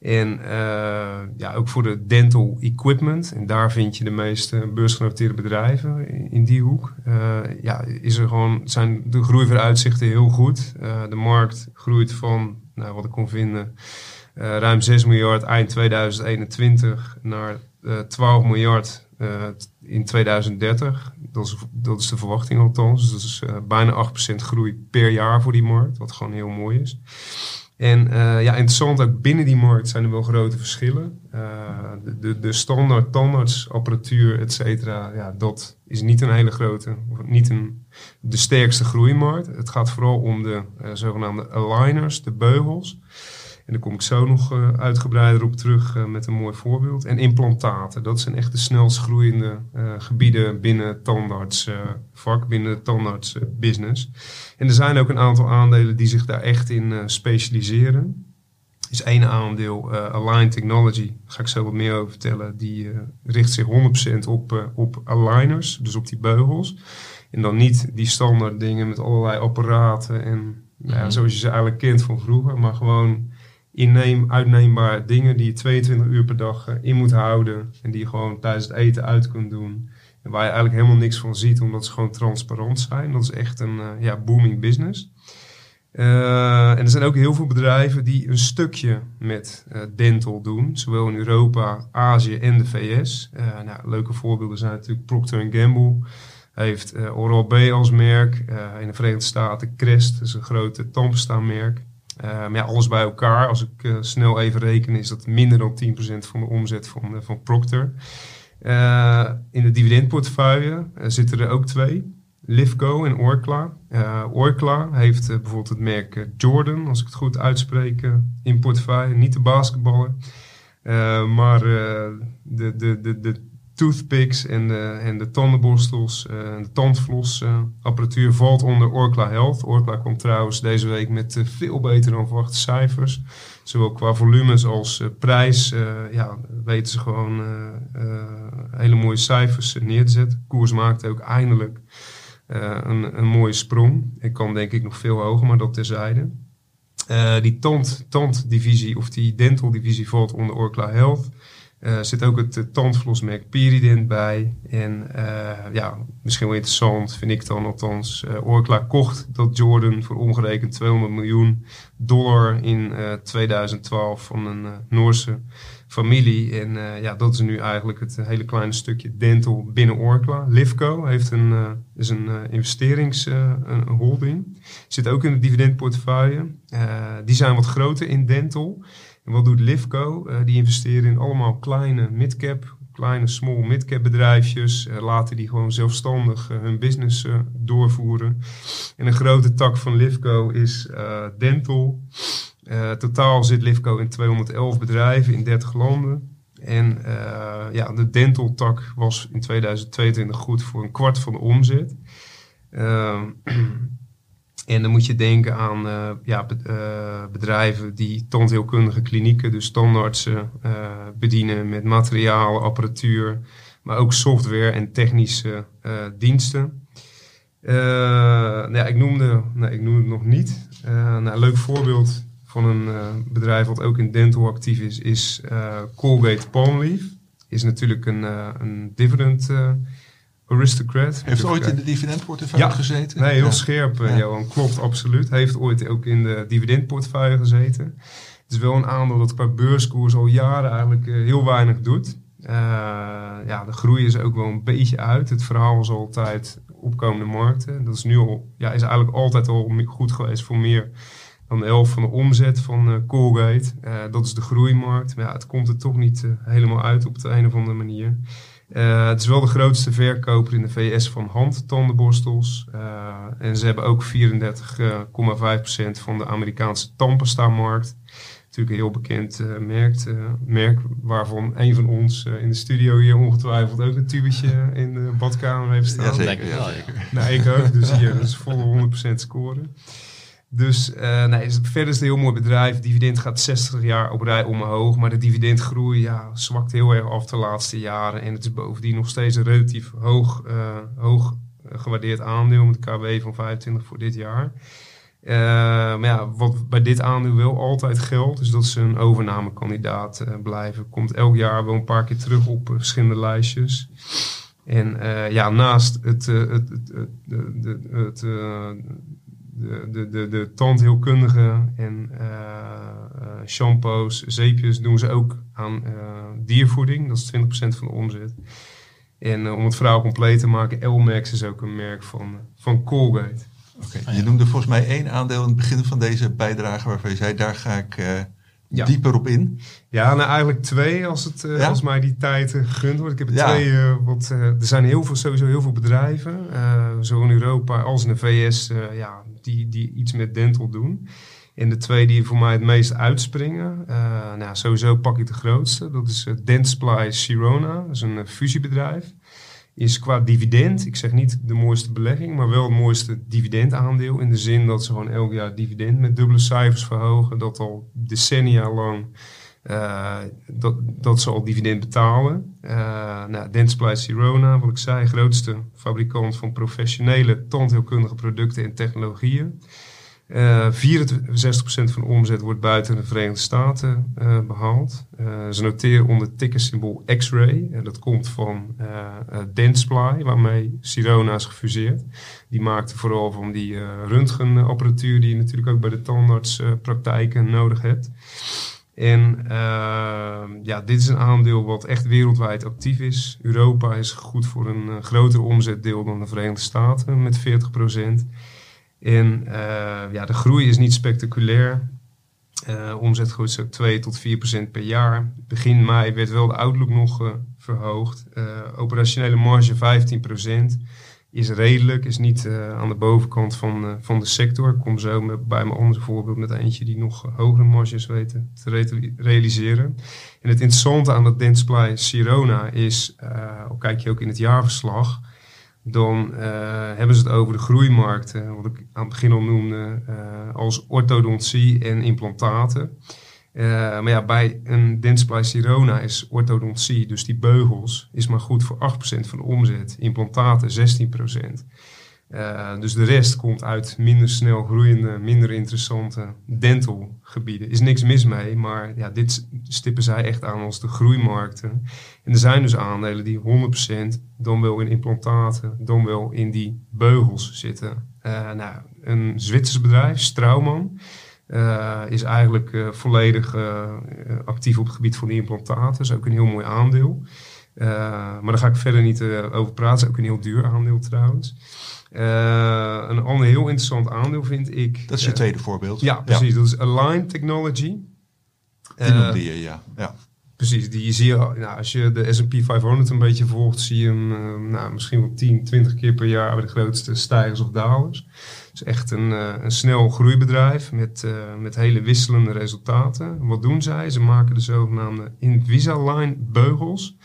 En eh, ja, ook voor de dental equipment. En daar vind je de meeste beursgenoteerde bedrijven in, die hoek. Eh, ja, is er gewoon, zijn de groeivooruitzichten heel goed. Eh, de markt groeit van, nou, wat ik kon vinden, ruim 6 miljard eind 2021 naar eh 12 miljard in 2030. Dat is, dat is de verwachting althans. Dus dat is eh, bijna 8% groei per jaar voor die markt, wat gewoon heel mooi is. En eh, ja, interessant, ook binnen die markt zijn er wel grote verschillen. Eh, de, de, standaard tandartsapparatuur, et cetera, ja, dat is niet een hele grote, of niet een, de sterkste groeimarkt. Het gaat vooral om de eh, zogenaamde aligners, de beugels. En daar kom ik zo nog eh, uitgebreider op terug eh, met een mooi voorbeeld. En implantaten, dat zijn echt de snelst groeiende eh, gebieden binnen het tandartsvak, binnen het tandartsbusiness. En er zijn ook een aantal aandelen die zich daar echt in specialiseren. Er is één aandeel, Align Technology, daar ga ik zo wat meer over vertellen. Die richt zich 100% op, op aligners, dus op die beugels. En dan niet die standaard dingen met allerlei apparaten en nou ja, Mhm. zoals je ze eigenlijk kent van vroeger. Maar gewoon inneem, uitneembare dingen die je 22 uur per dag eh, in moet houden. En die je gewoon tijdens het eten uit kunt doen. En waar je eigenlijk helemaal niks van ziet, omdat ze gewoon transparant zijn. Dat is echt een eh, ja, booming business. Eh, en er zijn ook heel veel bedrijven die een stukje met eh, dental doen. Zowel in Europa, Azië en de VS. Nou, leuke voorbeelden zijn natuurlijk Procter Gamble. Heeft Oral-B als merk. In de Verenigde Staten Crest, dat is een grote tandpasta-merk. Eh, maar ja, alles bij elkaar, als ik eh, snel even reken, is dat minder dan 10% van de omzet van, eh, van Procter. Eh, in de dividendportefeuille eh, zitten er ook twee. Livco en Orkla. Eh, Orkla heeft eh, bijvoorbeeld het merk eh, Jordan, als ik het goed uitspreek, eh, in portefeuille. Niet de basketballer, eh, maar eh, de, de, de, de toothpicks en de, en de tandenborstels eh, en de tandflosapparatuur valt onder Orkla Health. Orkla komt trouwens deze week met eh, veel beter dan verwachte cijfers. Zowel qua volumes als eh, prijs eh, ja, weten ze gewoon eh, eh, hele mooie cijfers eh, neer te zetten. Koers maakt ook eindelijk eh, een, een mooie sprong. Ik kan denk ik nog veel hoger, maar dat terzijde. Eh, die tand, tanddivisie of die dental divisie valt onder Orkla Health. Er zit ook het uh, Perident bij. En uh, ja, misschien wel interessant, vind ik dan althans. Uh, Orkla kocht dat Jordan voor omgerekend 200 miljoen dollar in uh, 2012 van een Noorse familie. En ja, dat is nu eigenlijk het hele kleine stukje dental binnen Orkla. Livco heeft een, is een investeringsholding. Zit ook in de dividendportefeuille. die zijn wat groter in dental. En wat doet Livco? Uh, die investeren in allemaal kleine midcap, kleine small midcap bedrijfjes. Uh, laten die gewoon zelfstandig uh, hun business doorvoeren. En een grote tak van Livco is dental. totaal zit Livco in 211 bedrijven in 30 landen. En ja, de dental tak was in 2022 goed voor een kwart van de omzet. En dan moet je denken aan uh, ja, be uh, bedrijven die tandheelkundige klinieken, dus tandartsen, uh, bedienen met materialen, apparatuur, maar ook software en technische diensten. nou, ja, ik, noemde, nou, ik noemde het nog niet. nou, een leuk voorbeeld van een bedrijf wat ook in dental actief is, is Colgate Palmolive. Is natuurlijk een, een dividend Aristocrat. Heeft ooit in de dividendportefeuille ja. gezeten? Nee, heel ja. scherp, ja. Johan. Klopt, absoluut. Heeft ooit ook in de dividendportefeuille gezeten. Het is wel een aandeel dat qua beurskoers al jaren eigenlijk eh, heel weinig doet. Eh, ja, de groei is ook wel een beetje uit. Het verhaal was altijd opkomende markten. Dat is nu al, ja, is eigenlijk altijd al goed geweest voor meer dan de helft van de omzet van eh, Colgate. Eh, dat is de groeimarkt. Maar ja, het komt er toch niet eh, helemaal uit op de een of andere manier. Eh, het is wel de grootste verkoper in de VS van handtandenborstels. Eh, en ze hebben ook 34,5% van de Amerikaanse tandpasta-markt. Natuurlijk een heel bekend eh, merk, eh, merk, waarvan een van ons eh, in de studio hier ongetwijfeld ook een tubetje in de badkamer heeft staan. Ja, ja. zeker. Nou, ik ook. Dus hier is volle 100% scoren. Dus eh, nee, het- verder is het een heel mooi bedrijf. Dividend gaat 60 jaar op rij omhoog. Maar de dividendgroei ja, zwakt heel erg af de laatste jaren. En het is bovendien nog steeds een relatief hoog, eh, hoog eh, gewaardeerd aandeel. Met een KW van 25 voor dit jaar. Maar ja, wat bij dit aandeel wel altijd geldt, is dat ze een overnamekandidaat blijven. Komt elk jaar wel een paar keer terug op verschillende lijstjes. En ja, naast het, het, het, het, de, de, de, tandheelkundige en eh, shampoos, zeepjes doen ze ook aan eh, diervoeding. Dat is 20% van de omzet. En om het verhaal compleet te maken, Elmex is ook een merk van, van Colgate. Oké, Je noemde volgens mij één aandeel in het begin van deze bijdrage waarvan je zei, daar ga ik Ja. dieper op in. Ja, nou eigenlijk twee als, het, eh, Ja? als mij die tijd eh, gegund wordt. Ik heb er Ja. twee, wat, eh, er zijn heel veel, sowieso heel veel bedrijven, zowel in Europa als in de VS, ja, die, die iets met dental doen. En de twee die voor mij het meest uitspringen, nou, sowieso pak ik de grootste. Dat is uh, Dentsply Sirona, dat is een fusiebedrijf. Is qua dividend, ik zeg niet de mooiste belegging, maar wel het mooiste dividendaandeel. In de zin dat ze gewoon elk jaar dividend met dubbele cijfers verhogen. Dat al decennia lang eh, dat, ze al dividend betalen. Eh nou, Dentsply Sirona, wat ik zei, grootste fabrikant van professionele tandheelkundige producten en technologieën. Eh 64% van de omzet wordt buiten de Verenigde Staten eh, behaald. Eh, ze noteren onder tickersymbool X-Ray. En dat komt van Dentsply, waarmee Sirona is gefuseerd. Die maakte vooral van die röntgenapparatuur die je natuurlijk ook bij de tandartspraktijken nodig hebt. En ja, dit is een aandeel wat echt wereldwijd actief is. Europa is goed voor een groter omzetdeel dan de Verenigde Staten met 40%. En eh, ja, de groei is niet spectaculair. Eh omzetgroei is ook 2 tot 4 procent per jaar. Begin mei werd wel de outlook nog eh, verhoogd. Operationele marge 15 procent. Is redelijk, is niet aan de bovenkant van, van de sector. Ik kom zo bij mijn andere voorbeeld met eentje die nog hogere marges weten te re- realiseren. En het interessante aan dat Dentsply Sirona is, al kijk je ook in het jaarverslag, dan eh, hebben ze het over de groeimarkten, wat ik aan het begin al noemde, eh, als orthodontie en implantaten. Eh, maar ja, bij een Dentsply is orthodontie, dus die beugels, is maar goed voor 8% van de omzet. Implantaten 16%. Eh, dus de rest komt uit minder snel groeiende, minder interessante dental gebieden. Is niks mis mee, maar ja, dit stippen zij echt aan als de groeimarkten. En er zijn dus aandelen die 100% dan wel in implantaten, dan wel in die beugels zitten. Eh, nou, een Zwitsers bedrijf, Straumann, eh, is eigenlijk volledig actief op het gebied van de implantaten. Dat is ook een heel mooi aandeel. Maar daar ga ik verder niet over praten. Het is ook een heel duur aandeel trouwens. Eh, een ander heel interessant aandeel vind ik. Dat is je eh, tweede voorbeeld. Ja, precies. Dat is Align Technology. Die Eh, noemde je, ja. ja. Precies, die zie je, nou, als je de S&P 500 een beetje volgt, zie je hem eh, nou, misschien wel 10, 20 keer per jaar bij de grootste stijgers of dalers. Het is echt een, een snel groeibedrijf met, met hele wisselende resultaten. Wat doen zij? Ze maken de zogenaamde Invisalign beugels.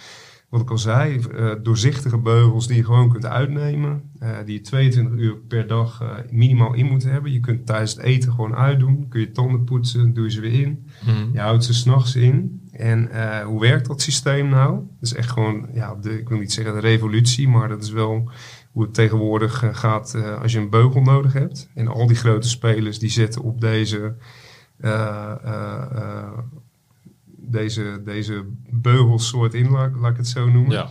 Wat ik al zei, eh, doorzichtige beugels die je gewoon kunt uitnemen. eh, die je 22 uur per dag eh, minimaal in moet hebben. Je kunt tijdens het eten gewoon uitdoen. Kun je tanden poetsen, doe je ze weer in. Mhm. Je houdt ze s'nachts in. En hoe werkt dat systeem nou? Dat is echt gewoon, ja, de, ik wil niet zeggen de revolutie, maar dat is wel hoe het tegenwoordig gaat als je een beugel nodig hebt. En al die grote spelers die zetten op deze, deze, deze beugelsoort in, laat, laat ik het zo noemen. Ja.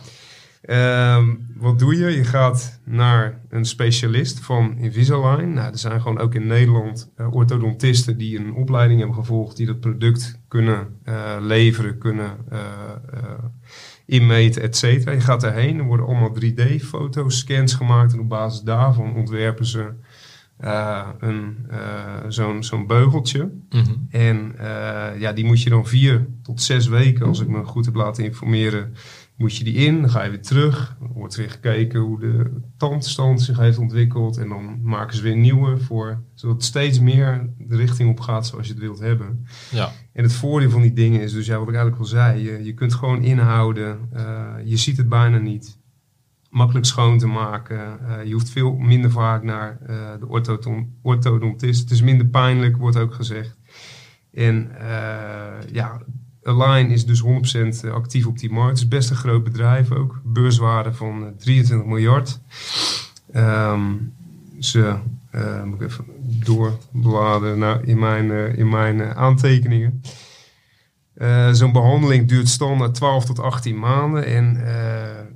Ehm, wat doe je? Je gaat naar een specialist van Invisalign. Nou, er zijn gewoon ook in Nederland uh, orthodontisten die een opleiding hebben gevolgd, die dat product kunnen uh, leveren, kunnen uh, inmeten, et cetera. Je gaat erheen, er worden allemaal 3D-fotoscans gemaakt en op basis daarvan ontwerpen ze een, zo'n zo'n beugeltje. Mhm. En ja, die moet je dan vier tot zes weken, als ik me goed heb laten informeren, moet je die in, dan ga je weer terug. Dan wordt weer gekeken hoe de tandstand zich heeft ontwikkeld. En dan maken ze weer nieuwe voor, zodat het steeds meer de richting op gaat zoals je het wilt hebben. Ja. En het voordeel van die dingen is dus, ja, wat ik eigenlijk al zei, je, je kunt gewoon inhouden. Je ziet het bijna niet. Makkelijk schoon te maken. Uh, je hoeft veel minder vaak naar uh, de orthodontist. Het is minder pijnlijk, wordt ook gezegd. En ja, Align is dus 100% actief op die markt. Het is best een groot bedrijf ook. Beurswaarde van 23 miljard. Um, ze, moet even doorbladen nou, in mijn, in mijn aantekeningen. Zo'n behandeling duurt standaard 12 tot 18 maanden. En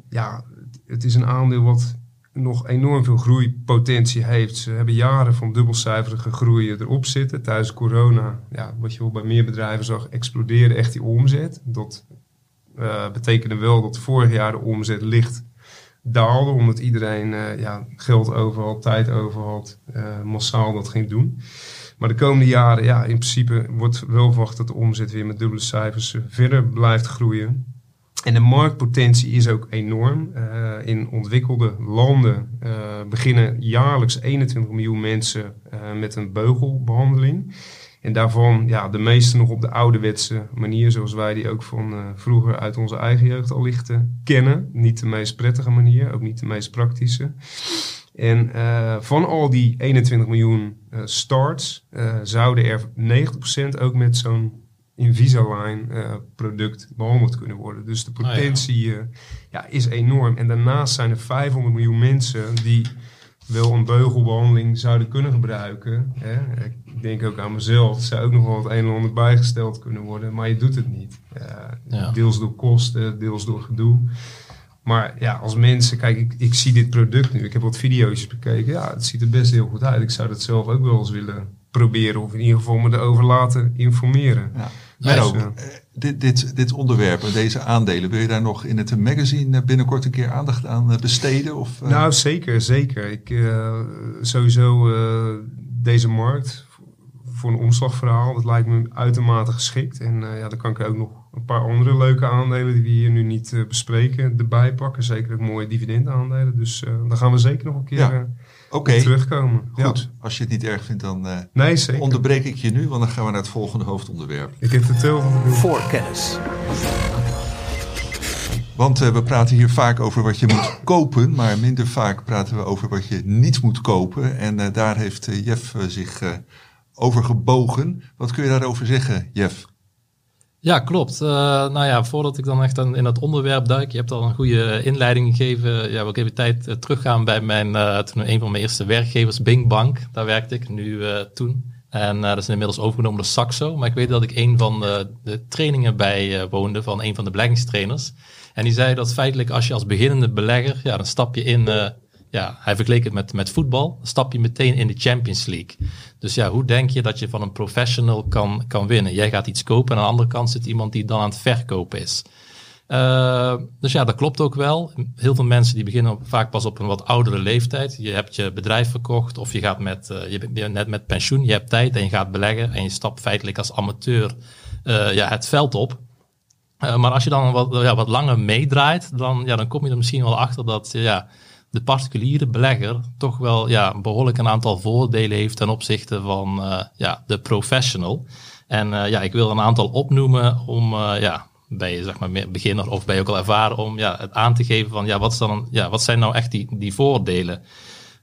ja, het is een aandeel wat nog enorm veel groeipotentie heeft. Ze hebben jaren van dubbelcijferige groei erop zitten. Tijdens corona, ja, wat je wel bij meer bedrijven zag, exploderen echt die omzet. Dat uh, betekende wel dat vorig jaar de omzet licht daalde, omdat iedereen uh, ja, geld over had, tijd over had, massaal dat ging doen. Maar de komende jaren, ja, in principe wordt wel verwacht dat de omzet weer met dubbele cijfers verder blijft groeien. En de marktpotentie is ook enorm. Uh, in ontwikkelde landen uh, beginnen jaarlijks 21 miljoen mensen uh, met een beugelbehandeling. En daarvan ja, de meeste nog op de ouderwetse manier, zoals wij die ook van vroeger uit onze eigen jeugd al lichten kennen. Niet de meest prettige manier, ook niet de meest praktische. En van al die 21 miljoen starts zouden er 90% ook met zo'n Invisalign uh, product behandeld kunnen worden. Dus de potentie oh, ja. Uh, ja. is enorm. En daarnaast zijn er 500 miljoen mensen die wel een beugelbehandeling zouden kunnen gebruiken. Hè. Ik denk ook aan mezelf. Zou ook nog wel het een en ander bijgesteld kunnen worden. Maar je doet het niet. Uh, ja. Deels door kosten, deels door gedoe. Maar ja, als mensen, kijk, ik, ik zie dit product nu. Ik heb wat video's bekeken. Ja, het ziet er best heel goed uit. Ik zou dat zelf ook wel eens willen proberen. Of in ieder geval me erover laten informeren. Ja. Menno, uh, dit, dit, dit onderwerp en deze aandelen, wil je daar nog in het magazine binnenkort een keer aandacht aan besteden? Of, uh? Nou, zeker, zeker. Ik, uh, sowieso deze markt voor een omslagverhaal, dat lijkt me uitermate geschikt. En ja, dan kan ik ook nog een paar andere leuke aandelen die we hier nu niet bespreken erbij pakken. Zeker ook mooie dividendaandelen. Dus daar gaan we zeker nog een keer... Ja okay. terugkomen. Goed, ja. als je het niet erg vindt, dan uh, nee, onderbreek ik je nu, want dan gaan we naar het volgende hoofdonderwerp. Ik heb het tel voor kennis. Want uh, we praten hier vaak over wat je moet kopen, maar minder vaak praten we over wat je niet moet kopen. En uh, daar heeft Jeff zich over gebogen. Wat kun je daarover zeggen, Jeff? Ja, klopt. Uh, nou ja, voordat ik dan echt in het onderwerp duik, je hebt al een goede inleiding gegeven. Ja, wil ik even tijd uh, teruggaan bij mijn, uh, toen een van mijn eerste werkgevers, Bing Bank. Daar werkte ik nu toen. En dat is inmiddels overgenomen door Saxo. Maar ik weet dat ik een van de, de trainingen bij woonde van een van de beleggingstrainers. En die zei dat feitelijk als je als beginnende belegger, ja, dan stap je in ja, hij vergeleek het met, met voetbal. Stap je meteen in de Champions League. Dus ja, hoe denk je dat je van een professional kan, kan winnen? Jij gaat iets kopen en aan de andere kant zit iemand die dan aan het verkopen is. Uh, dus ja, dat klopt ook wel. Heel veel mensen die beginnen vaak pas op een wat oudere leeftijd. Je hebt je bedrijf verkocht of je gaat met, uh, je bent net met pensioen. Je hebt tijd en je gaat beleggen en je stapt feitelijk als amateur uh, ja, het veld op. maar als je dan wat, ja, wat langer meedraait, dan, ja, dan kom je er misschien wel achter dat ja, de particuliere belegger toch wel ja, behoorlijk een aantal voordelen heeft ten opzichte van uh, ja, de professional. En uh, ja, ik wil een aantal opnoemen om uh, ja, bij zeg maar beginner of bij je ook al ervaren om ja, het aan te geven van ja, wat, is dan, ja, wat zijn nou echt die, die voordelen.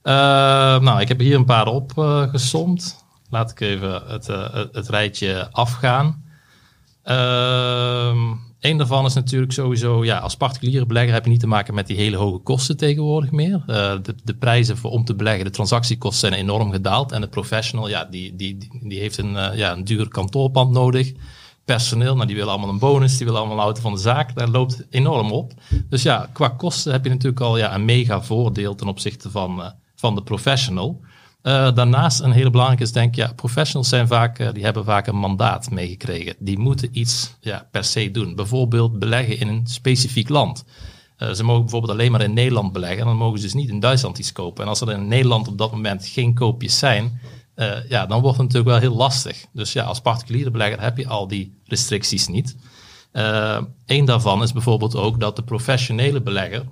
nou, ik heb hier een paar opgesomd. Laat ik even het, het, het rijtje afgaan. Ehm Eén daarvan is natuurlijk sowieso, ja, als particuliere belegger heb je niet te maken met die hele hoge kosten tegenwoordig meer. Uh, de, de prijzen voor om te beleggen, de transactiekosten zijn enorm gedaald. En de professional, ja, die, die, die heeft een, uh, ja, een duur kantoorpand nodig. personeel, nou, die willen allemaal een bonus, die willen allemaal een auto van de zaak. Daar loopt enorm op. Dus ja, qua kosten heb je natuurlijk al ja, een mega voordeel ten opzichte van, uh, van de professional. Uh, daarnaast een hele belangrijke is denk ik, ja, professionals zijn vaak, uh, die hebben vaak een mandaat meegekregen. Die moeten iets ja, per se doen. Bijvoorbeeld beleggen in een specifiek land. Uh, ze mogen bijvoorbeeld alleen maar in Nederland beleggen en dan mogen ze dus niet in Duitsland iets kopen. En als er in Nederland op dat moment geen koopjes zijn, ja, dan wordt het natuurlijk wel heel lastig. Dus ja, als particuliere belegger heb je al die restricties niet. Een daarvan is bijvoorbeeld ook dat de professionele belegger,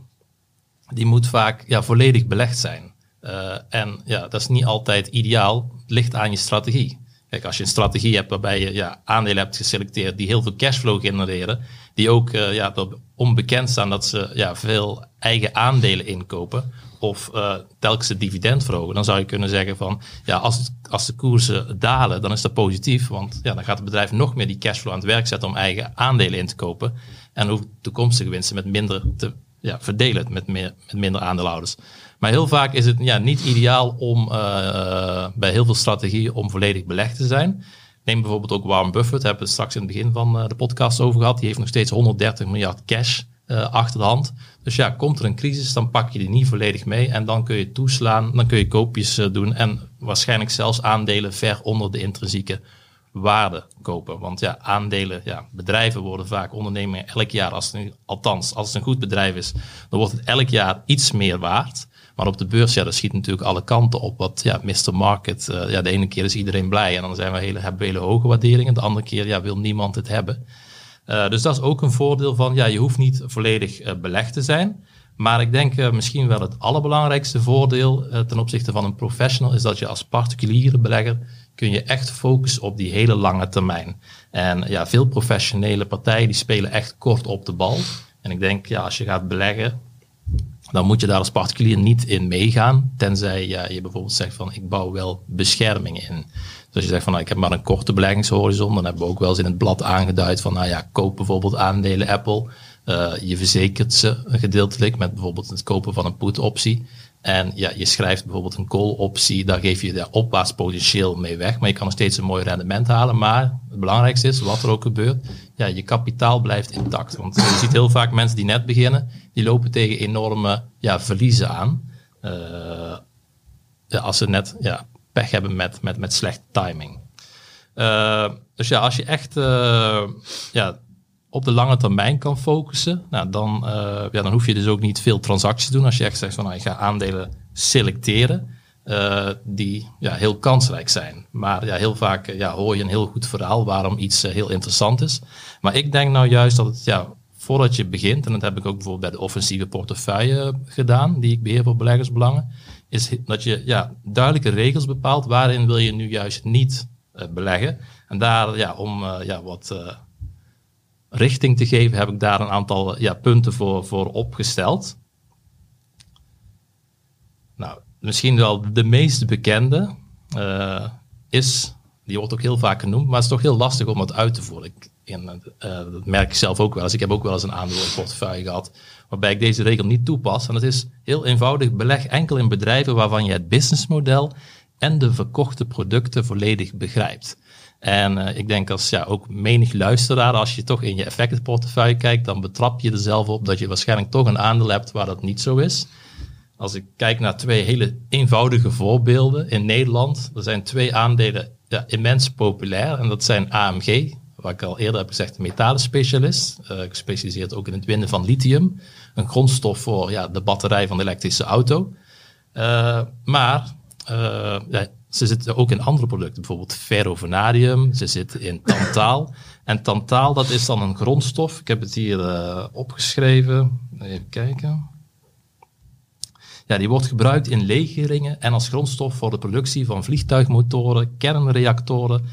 die moet vaak ja, volledig belegd zijn. Uh, en ja, dat is niet altijd ideaal. Het ligt aan je strategie. Kijk, als je een strategie hebt waarbij je ja, aandelen hebt geselecteerd die heel veel cashflow genereren, die ook uh, ja, onbekend staan dat ze ja, veel eigen aandelen inkopen, of uh, telkens het dividend verhogen, dan zou je kunnen zeggen van ja, als, als de koersen dalen, dan is dat positief. Want ja, dan gaat het bedrijf nog meer die cashflow aan het werk zetten om eigen aandelen in te kopen. En hoeft toekomstige winsten met minder te ja, verdelen met, meer, met minder aandeelhouders. Maar heel vaak is het ja, niet ideaal om uh, bij heel veel strategieën om volledig belegd te zijn. Neem bijvoorbeeld ook Warren Buffett, hebben we het straks in het begin van uh, de podcast over gehad. Die heeft nog steeds 130 miljard cash achter de hand. Dus ja, komt er een crisis, dan pak je die niet volledig mee en dan kun je toeslaan, dan kun je koopjes doen en waarschijnlijk zelfs aandelen ver onder de intrinsieke waarde kopen. Want ja, aandelen, ja, bedrijven worden vaak ondernemingen elk jaar, als het, althans als het een goed bedrijf is, dan wordt het elk jaar iets meer waard. Maar op de beurs, ja, dat schiet natuurlijk alle kanten op. Wat ja, Mr. Market, uh, ja, de ene keer is iedereen blij en dan zijn we hele, hebben we hele hoge waarderingen. De andere keer ja, wil niemand het hebben. Uh, dus dat is ook een voordeel van, ja, je hoeft niet volledig uh, belegd te zijn. Maar ik denk misschien wel het allerbelangrijkste voordeel ten opzichte van een professional is dat je als particuliere belegger kun je echt focussen op die hele lange termijn. En ja, veel professionele partijen die spelen echt kort op de bal. En ik denk, ja, als je gaat beleggen, dan moet je daar als particulier niet in meegaan. Tenzij ja, je bijvoorbeeld zegt van ik bouw wel bescherming in. Dus als je zegt van nou, ik heb maar een korte beleggingshorizon, dan hebben we ook wel eens in het blad aangeduid van nou ja, koop bijvoorbeeld aandelen Apple. Uh, je verzekert ze gedeeltelijk met bijvoorbeeld het kopen van een put optie. En ja, je schrijft bijvoorbeeld een call optie, daar geef je de opwaarts potentieel mee weg, maar je kan nog steeds een mooi rendement halen. Maar het belangrijkste is, wat er ook gebeurt, ja, je kapitaal blijft intact. Want je ziet heel vaak mensen die net beginnen, die lopen tegen enorme ja, verliezen aan. Uh, ja, als ze net ja, pech hebben met, met, met slechte timing. Uh, dus ja, als je echt uh, ja, op de lange termijn kan focussen, nou, dan, uh, ja, dan hoef je dus ook niet veel transacties te doen. Als je echt zegt van nou, ik ga aandelen selecteren uh, die ja, heel kansrijk zijn. Maar ja, heel vaak ja, hoor je een heel goed verhaal waarom iets heel interessant is. Maar ik denk nou juist dat het ja, voordat je begint, en dat heb ik ook bijvoorbeeld bij de offensieve portefeuille gedaan, die ik beheer voor beleggersbelangen, is dat je ja, duidelijke regels bepaalt waarin wil je nu juist niet beleggen. En daar ja, om ja, wat richting te geven, heb ik daar een aantal ja, punten voor, voor opgesteld. Nou, misschien wel de meest bekende uh, is, die wordt ook heel vaak genoemd, maar het is toch heel lastig om het uit te voeren. Ik, uh, dat merk ik zelf ook wel eens. Ik heb ook wel eens een aandeel in portefeuille gehad, waarbij ik deze regel niet toepas. En dat is heel eenvoudig, beleg enkel in bedrijven waarvan je het businessmodel en de verkochte producten volledig begrijpt. En uh, ik denk als ja, ook menig luisteraar, als je toch in je effectenportefeuille kijkt, dan betrap je er zelf op dat je waarschijnlijk toch een aandeel hebt waar dat niet zo is. Als ik kijk naar twee hele eenvoudige voorbeelden in Nederland, er zijn twee aandelen ja, immens populair en dat zijn AMG, wat ik al eerder heb gezegd, metalenspecialist, uh, gespecialiseerd ook in het winnen van lithium, een grondstof voor ja, de batterij van de elektrische auto. Uh, maar ja, ze zitten ook in andere producten, bijvoorbeeld ferrovanadium, ze zitten in tantaal. En tantaal, dat is dan een grondstof. Ik heb het hier uh, opgeschreven. Even kijken. Ja, die wordt gebruikt in legeringen en als grondstof voor de productie van vliegtuigmotoren, kernreactoren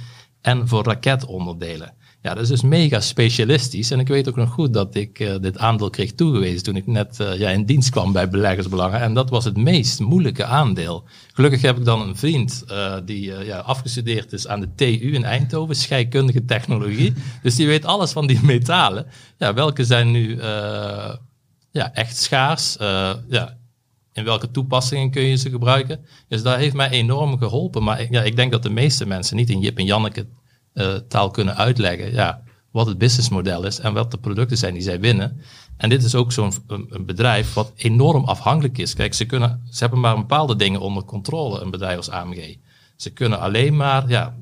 en voor raketonderdelen. Ja, dat is dus mega specialistisch. En ik weet ook nog goed dat ik uh, dit aandeel kreeg toegewezen toen ik net uh, ja, in dienst kwam bij beleggersbelangen. En dat was het meest moeilijke aandeel. Gelukkig heb ik dan een vriend uh, die ja, afgestudeerd is aan de TU in Eindhoven, scheikundige technologie. Dus die weet alles van die metalen. Ja, welke zijn nu ja, echt schaars? ja, in welke toepassingen kun je ze gebruiken? Dus dat heeft mij enorm geholpen. Maar ja, ik denk dat de meeste mensen niet in Jip en Janneke uh, taal kunnen uitleggen. Ja, wat het businessmodel is en wat de producten zijn die zij winnen. En dit is ook zo'n bedrijf wat enorm afhankelijk is. Kijk, ze, kunnen, ze hebben maar bepaalde dingen onder controle, een bedrijf als AMG. Ze kunnen alleen maar ja,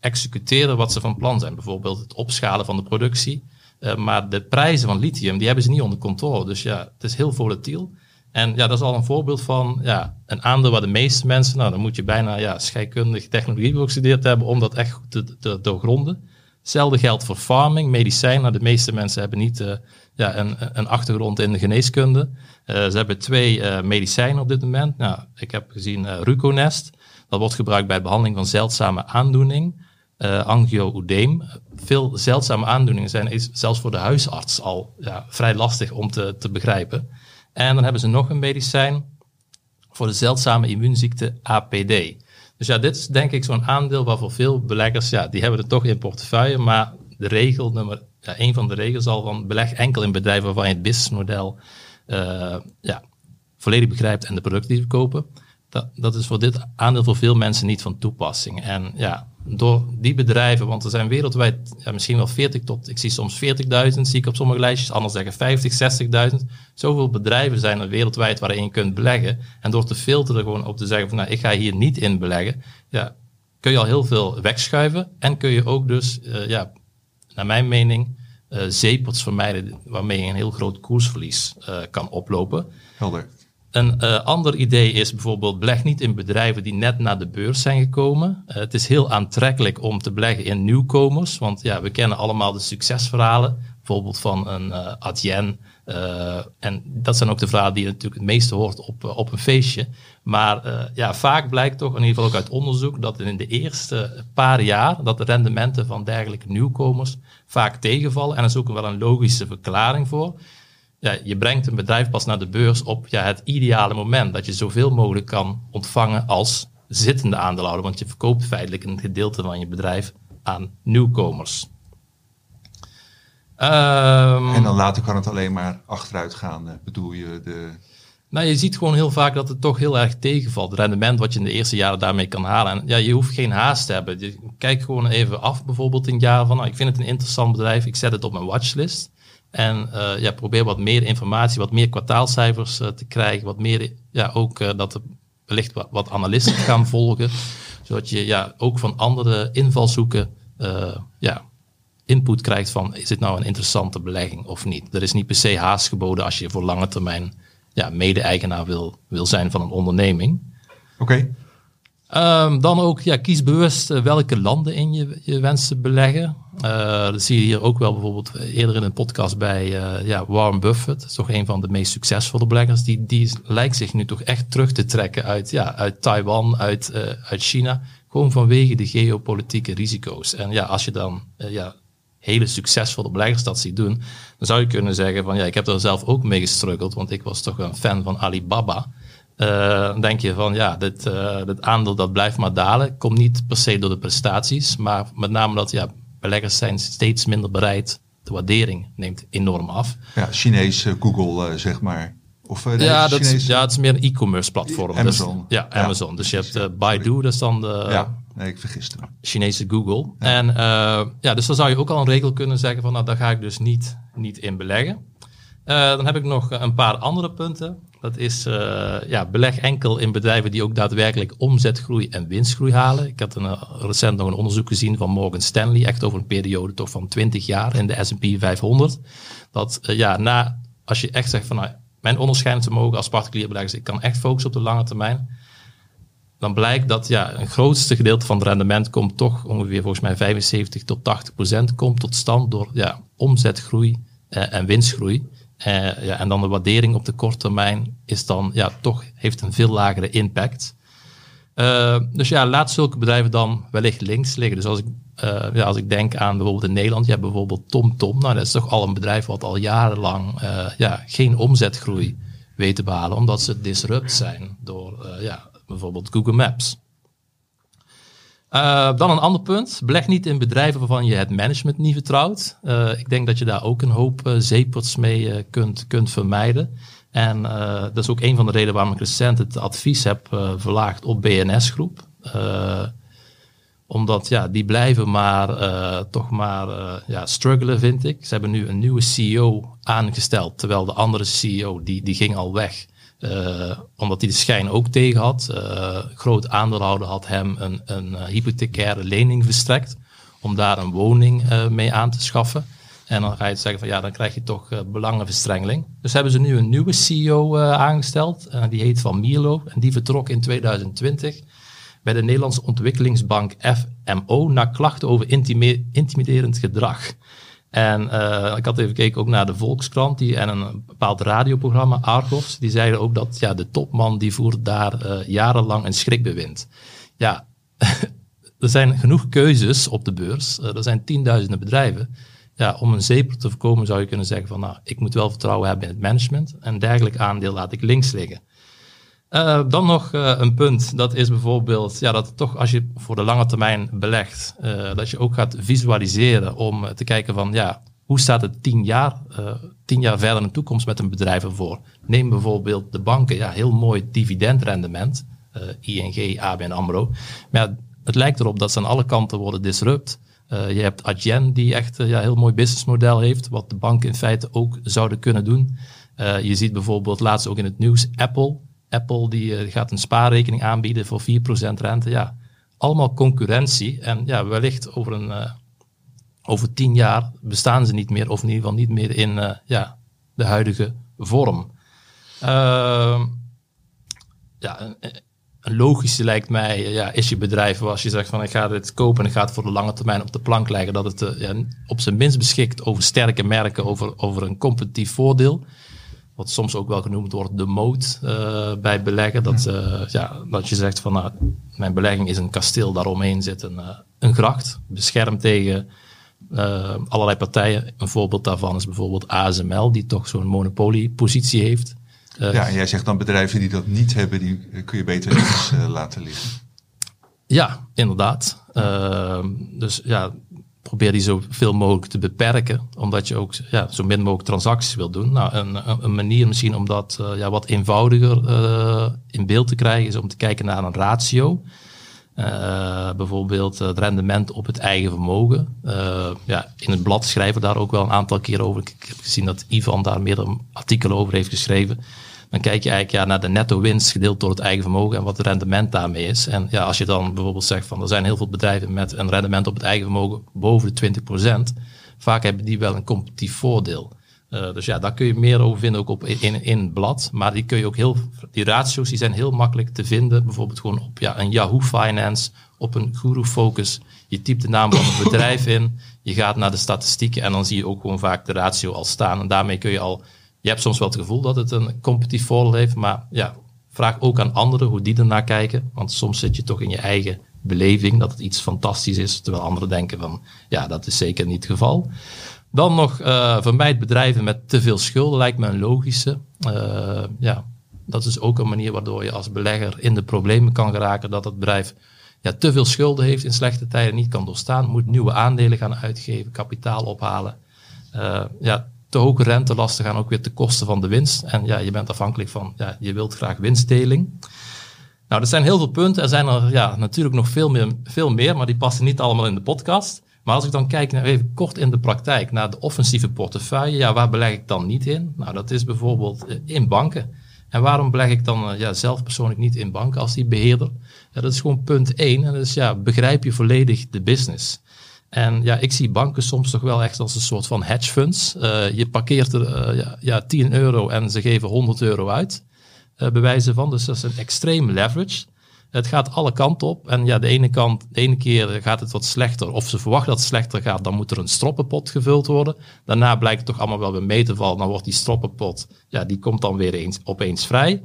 executeren wat ze van plan zijn. Bijvoorbeeld het opschalen van de productie. Uh, maar de prijzen van lithium, die hebben ze niet onder controle. Dus ja, het is heel volatiel. En ja, dat is al een voorbeeld van ja, een aandeel waar de meeste mensen, nou dan moet je bijna ja, scheikundig technologie gestudeerd hebben om dat echt goed te, te doorgronden. Hetzelfde geldt voor farming, medicijn. Nou, de meeste mensen hebben niet uh, ja, een, een, achtergrond in de geneeskunde. Uh, ze hebben twee uh, medicijnen op dit moment. Nou, ik heb gezien Ruconest. Dat wordt gebruikt bij behandeling van zeldzame aandoening. angio-oedeem. Veel zeldzame aandoeningen zijn zelfs voor de huisarts al ja, vrij lastig om te, te begrijpen. En dan hebben ze nog een medicijn voor de zeldzame immuunziekte APD. Dus ja, dit is denk ik zo'n aandeel waarvoor veel beleggers, ja, die hebben het toch in portefeuille, maar de regel nummer, ja, een van de regels al van beleg enkel in bedrijven waarvan je het businessmodel uh, ja, volledig begrijpt en de producten die ze kopen. Dat, dat is voor dit aandeel voor veel mensen niet van toepassing. En ja, door die bedrijven, want er zijn wereldwijd ja, misschien wel 40 tot, ik zie soms 40.000, zie ik op sommige lijstjes, anders zeggen 50, 60.000. Zoveel bedrijven zijn er wereldwijd waarin je kunt beleggen. En door te filteren gewoon op te zeggen van nou, ik ga hier niet in beleggen, ja, kun je al heel veel wegschuiven. En kun je ook dus, uh, ja, naar mijn mening, uh, zeepots vermijden waarmee je een heel groot koersverlies uh, kan oplopen. Helder. Een uh, ander idee is bijvoorbeeld beleg niet in bedrijven die net naar de beurs zijn gekomen. Uh, het is heel aantrekkelijk om te beleggen in nieuwkomers, want ja, we kennen allemaal de succesverhalen, bijvoorbeeld van een uh, Adyen. en dat zijn ook de verhalen die je natuurlijk het meeste hoort op, op een feestje. Maar ja, vaak blijkt toch, in ieder geval ook uit onderzoek, dat in de eerste paar jaar dat de rendementen van dergelijke nieuwkomers vaak tegenvallen. En er is ook wel een logische verklaring voor ja, je brengt een bedrijf pas naar de beurs op ja, het ideale moment. Dat je zoveel mogelijk kan ontvangen als zittende aandeelhouder. Want je verkoopt feitelijk een gedeelte van je bedrijf aan nieuwkomers. Um, en dan later kan het alleen maar achteruit gaan, bedoel je? De... Nou, je ziet gewoon heel vaak dat het toch heel erg tegenvalt. Het rendement wat je in de eerste jaren daarmee kan halen. En ja, je hoeft geen haast te hebben. Je kijk gewoon even af, bijvoorbeeld een jaar van, nou, ik vind het een interessant bedrijf, ik zet het op mijn watchlist. En uh, ja, probeer wat meer informatie, wat meer kwartaalcijfers uh, te krijgen. Wat meer, ja, ook uh, dat er wellicht wat, wat analisten gaan volgen. Zodat je ja, ook van andere invalshoeken ja, input krijgt van is dit nou een interessante belegging of niet. Er is niet per se haast geboden als je voor lange termijn ja, mede-eigenaar wil, wil zijn van een onderneming. Oké. Um, dan ook, ja, kies bewust welke landen in je, je wenst te beleggen. Uh, dat zie je hier ook wel bijvoorbeeld eerder in een podcast bij ja, Warren Buffett. Dat is toch een van de meest succesvolle beleggers. Die, die lijkt zich nu toch echt terug te trekken uit, ja, uit Taiwan, uit, uit China. Gewoon vanwege de geopolitieke risico's. En ja, als je dan ja, hele succesvolle beleggers dat ziet doen, dan zou je kunnen zeggen van ja, ik heb er zelf ook mee gestruggeld, want ik was toch een fan van Alibaba. Dan denk je van ja, dit, dit aandeel dat blijft maar dalen. Komt niet per se door de prestaties, maar met name dat ja, beleggers zijn steeds minder bereid. De waardering neemt enorm af. Ja, Chinees Google, uh, zeg maar. Of, uh, ja, dat is, ja, het is meer een e-commerce platform. Amazon. Dus, ja, Amazon. Dus je hebt uh, Baidu, dat is dan de ja, nee, ik vergis het. Chinese Google. Ja. En ja, dus dan zou je ook al een regel kunnen zeggen van, nou, daar ga ik dus niet, niet in beleggen. dan heb ik nog een paar andere punten. Dat is uh, ja, beleg enkel in bedrijven die ook daadwerkelijk omzetgroei en winstgroei halen. Ik had een, uh, recent nog een onderzoek gezien van Morgan Stanley, echt over een periode toch van 20 jaar in de S&P 500. Dat uh, ja, na, als je echt zegt van nou, mijn onderscheidend vermogen als particulier belegger, ik kan echt focussen op de lange termijn. Dan blijkt dat ja, een grootste gedeelte van het rendement komt toch ongeveer volgens mij 75 tot 80 procent komt tot stand door ja, omzetgroei en winstgroei. Uh, ja, en dan de waardering op de korte termijn is dan ja, toch heeft een veel lagere impact. Uh, dus ja, laat zulke bedrijven dan wellicht links liggen. Dus als ik, uh, ja, als ik denk aan bijvoorbeeld in Nederland, je hebt bijvoorbeeld TomTom. Nou, dat is toch al een bedrijf wat al jarenlang ja, geen omzetgroei weet te behalen, omdat ze disrupt zijn door ja, bijvoorbeeld Google Maps. Uh, dan een ander punt. Beleg niet in bedrijven waarvan je het management niet vertrouwt. Uh, ik denk dat je daar ook een hoop uh, zeepots mee kunt, kunt vermijden. En dat is ook een van de redenen waarom ik recent het advies heb verlaagd op BNS Groep. Omdat ja, die blijven maar toch maar ja, struggelen, vind ik. Ze hebben nu een nieuwe CEO aangesteld, terwijl de andere CEO die, die ging al weg. Uh, omdat hij de schijn ook tegen had. groot aandeelhouder had hem een, een hypothecaire lening verstrekt om daar een woning mee aan te schaffen. En dan ga je zeggen van ja, dan krijg je toch belangenverstrengeling. Dus hebben ze nu een nieuwe CEO aangesteld. Die heet Van Mierlo. En die vertrok in 2020 bij de Nederlandse ontwikkelingsbank FMO naar klachten over intimiderend gedrag. En ik had even gekeken ook naar de Volkskrant die, en een bepaald radioprogramma, Argos. Die zeiden ook dat ja, de topman die voert daar jarenlang een schrikbewind. Ja, er zijn genoeg keuzes op de beurs. er zijn tienduizenden bedrijven ja, om een zeepel te voorkomen zou je kunnen zeggen van nou, ik moet wel vertrouwen hebben in het management. En dergelijk aandeel laat ik links liggen. Uh, dan nog uh, een punt, dat is bijvoorbeeld ja, dat toch als je voor de lange termijn belegt, uh, dat je ook gaat visualiseren om te kijken van ja, hoe staat het tien jaar, tien jaar verder in de toekomst met een bedrijf ervoor. Neem bijvoorbeeld de banken, ja, heel mooi dividendrendement, ING, ABN AMRO. Maar het lijkt erop dat ze aan alle kanten worden disrupt. Je hebt Adyen, die echt ja, heel mooi businessmodel heeft, wat de banken in feite ook zouden kunnen doen. Je ziet bijvoorbeeld laatst ook in het nieuws Apple. Apple die uh, gaat een spaarrekening aanbieden voor 4% rente. Ja, allemaal concurrentie. En ja, wellicht over, een, over tien jaar bestaan ze niet meer, of in ieder geval niet meer in ja, de huidige vorm. Ehm, ja, een logische lijkt mij, ja, is je bedrijf als je zegt van ik ga dit kopen en ik ga het voor de lange termijn op de plank leggen, dat het ja, op zijn minst beschikt over sterke merken, over, over een competitief voordeel. Wat soms ook wel genoemd wordt de moot uh, bij beleggen. Dat, uh, ja, dat je zegt van nou, mijn belegging is een kasteel, daaromheen zit een, een gracht, beschermd tegen allerlei partijen. Een voorbeeld daarvan is bijvoorbeeld ASML, die toch zo'n monopoliepositie heeft. Ja, en jij zegt dan bedrijven die dat niet hebben, die kun je beter uh, laten liggen. Ja, inderdaad. Dus ja, probeer die zoveel mogelijk te beperken, omdat je ook ja, zo min mogelijk transacties wil doen. Nou, een, een manier misschien om dat ja, wat eenvoudiger in beeld te krijgen, is om te kijken naar een ratio. bijvoorbeeld het rendement op het eigen vermogen. ja, in het blad schrijven we daar ook wel een aantal keer over. Ik heb gezien dat Ivan daar meerdere artikelen over heeft geschreven. Dan kijk je eigenlijk ja, naar de netto winst gedeeld door het eigen vermogen en wat het rendement daarmee is. En ja, als je dan bijvoorbeeld zegt van er zijn heel veel bedrijven met een rendement op het eigen vermogen boven de 20%, vaak hebben die wel een competitief voordeel. Uh, dus ja, daar kun je meer over vinden ook op in, in het blad. Maar die kun je ook heel, die ratio's die zijn heel makkelijk te vinden. Bijvoorbeeld gewoon op ja, een Yahoo Finance, op een Guru Focus. Je typt de naam van het bedrijf in, je gaat naar de statistieken en dan zie je ook gewoon vaak de ratio al staan. En daarmee kun je al je hebt soms wel het gevoel dat het een competitief voordeel heeft, maar ja, vraag ook aan anderen hoe die ernaar kijken. Want soms zit je toch in je eigen beleving dat het iets fantastisch is, terwijl anderen denken van ja, dat is zeker niet het geval. Dan nog uh, vermijd bedrijven met te veel schulden, lijkt me een logische. Uh, ja, dat is ook een manier waardoor je als belegger in de problemen kan geraken dat het bedrijf ja, te veel schulden heeft in slechte tijden, niet kan doorstaan, moet nieuwe aandelen gaan uitgeven, kapitaal ophalen. Uh, ja, te hoge rentelasten gaan ook weer te kosten van de winst. En ja, je bent afhankelijk van, ja, je wilt graag winstdeling. Nou, er zijn heel veel punten. Er zijn er ja, natuurlijk nog veel meer, veel meer, maar die passen niet allemaal in de podcast. Maar als ik dan kijk naar even kort in de praktijk naar de offensieve portefeuille, ja, waar beleg ik dan niet in? Nou, dat is bijvoorbeeld eh, in banken. En waarom beleg ik dan eh, ja, zelf persoonlijk niet in banken als die beheerder? Ja, dat is gewoon punt één. En dat is ja, begrijp je volledig de business. En ja, ik zie banken soms toch wel echt als een soort van hedge funds. Uh, je parkeert er uh, ja, ja, 10 euro en ze geven 100 euro uit, uh, bewijzen van. Dus dat is een extreem leverage. Het gaat alle kanten op. En ja, de ene kant, de ene keer gaat het wat slechter, of ze verwachten dat het slechter gaat, dan moet er een stroppenpot gevuld worden. Daarna blijkt het toch allemaal wel weer mee te vallen. Dan wordt die stroppenpot, ja, die komt dan weer eens, opeens vrij.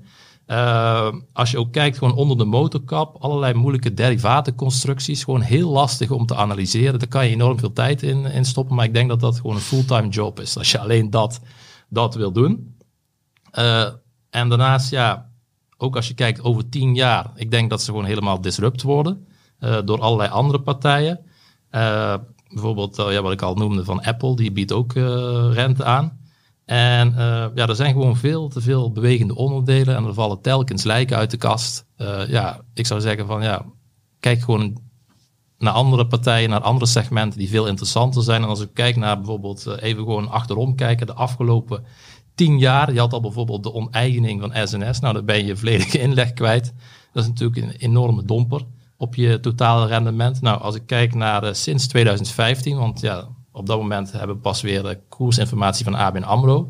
Uh, als je ook kijkt gewoon onder de motorkap, allerlei moeilijke derivatenconstructies, gewoon heel lastig om te analyseren. Daar kan je enorm veel tijd in, in stoppen, maar ik denk dat dat gewoon een fulltime job is. Als je alleen dat, dat wil doen. Uh, en daarnaast, ja, ook als je kijkt over tien jaar, ik denk dat ze gewoon helemaal disrupt worden uh, door allerlei andere partijen. bijvoorbeeld, ja, wat ik al noemde van Apple, die biedt ook rente aan. En uh, ja, er zijn gewoon veel te veel bewegende onderdelen en er vallen telkens lijken uit de kast. Uh, ja, ik zou zeggen van ja, kijk gewoon naar andere partijen, naar andere segmenten die veel interessanter zijn. En als ik kijk naar bijvoorbeeld, eh, even gewoon achterom kijken, de afgelopen tien jaar. Je had al bijvoorbeeld de oneigening van SNS. Nou, dan ben je volledige inleg kwijt. Dat is natuurlijk een enorme domper op je totale rendement. Nou, als ik kijk naar sinds 2015, want ja, op dat moment hebben we pas weer de koersinformatie van ABN AMRO.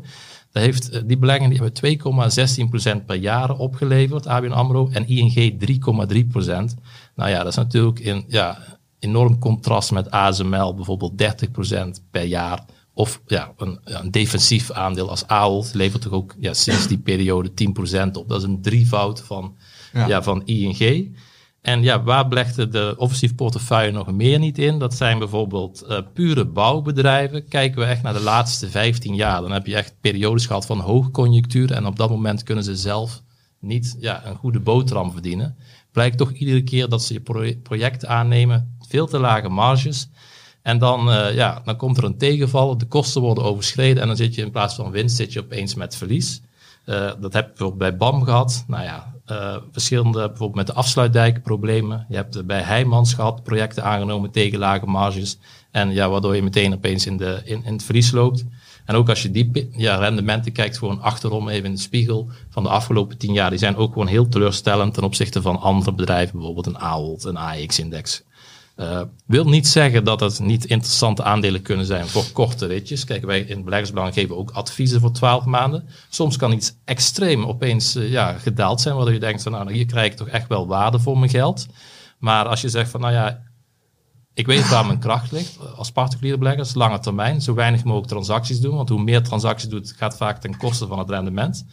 Dat heeft, eh, die beleggingen die hebben 2,16% per jaar opgeleverd, ABN AMRO, en ING 3,3%. Nou ja, dat is natuurlijk in, ja, enorm contrast met ASML, bijvoorbeeld 30% per jaar. Of ja, een, een, defensief aandeel als Ahold levert toch ook ja, sinds die periode 10% op. Dat is een drievoud van, ja. ja van ING. En ja, waar belegde de offensief portefeuille nog meer niet in? Dat zijn bijvoorbeeld uh, pure bouwbedrijven. Kijken we echt naar de laatste 15 jaar, dan heb je echt periodes gehad van hoogconjunctuur. En op dat moment kunnen ze zelf niet ja, een goede boterham verdienen. Blijkt toch iedere keer dat ze je project aannemen, veel te lage marges. En dan, uh, ja, dan komt er een tegenval, de kosten worden overschreden en dan zit je in plaats van winst, zit je opeens met verlies. Uh, dat heb bijvoorbeeld bij BAM gehad. Nou ja, uh, verschillende, bijvoorbeeld met de afsluitdijk problemen. Je hebt bij Heijmans gehad, projecten aangenomen tegen lage marges. En ja, waardoor je meteen opeens in, de, in, in het verlies loopt. En ook als je die ja, rendementen kijkt, gewoon achterom even in de spiegel van de afgelopen tien jaar, die zijn ook gewoon heel teleurstellend ten opzichte van andere bedrijven, bijvoorbeeld een Ahold, een AX-index. Uh, wil niet zeggen dat het niet interessante aandelen kunnen zijn voor korte ritjes. Kijk, wij in beleggersbelang geven ook adviezen voor 12 maanden. Soms kan iets extreem opeens uh, ja, gedaald zijn, waardoor je denkt van nou, hier krijg ik toch echt wel waarde voor mijn geld. Maar als je zegt van nou ja, ik weet waar mijn kracht ligt als particuliere beleggers, lange termijn, zo weinig mogelijk transacties doen, want hoe meer transacties doet, gaat vaak ten koste van het rendement.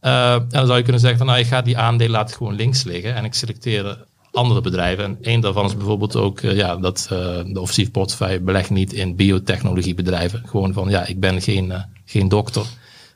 En dan zou je kunnen zeggen van nou, ik ga die aandelen laten gewoon links liggen en ik selecteer andere bedrijven. En één daarvan is bijvoorbeeld ook uh, ja, dat uh, de offensief portefeuille belegt niet in biotechnologiebedrijven. Gewoon van ja, ik ben geen, uh, geen dokter.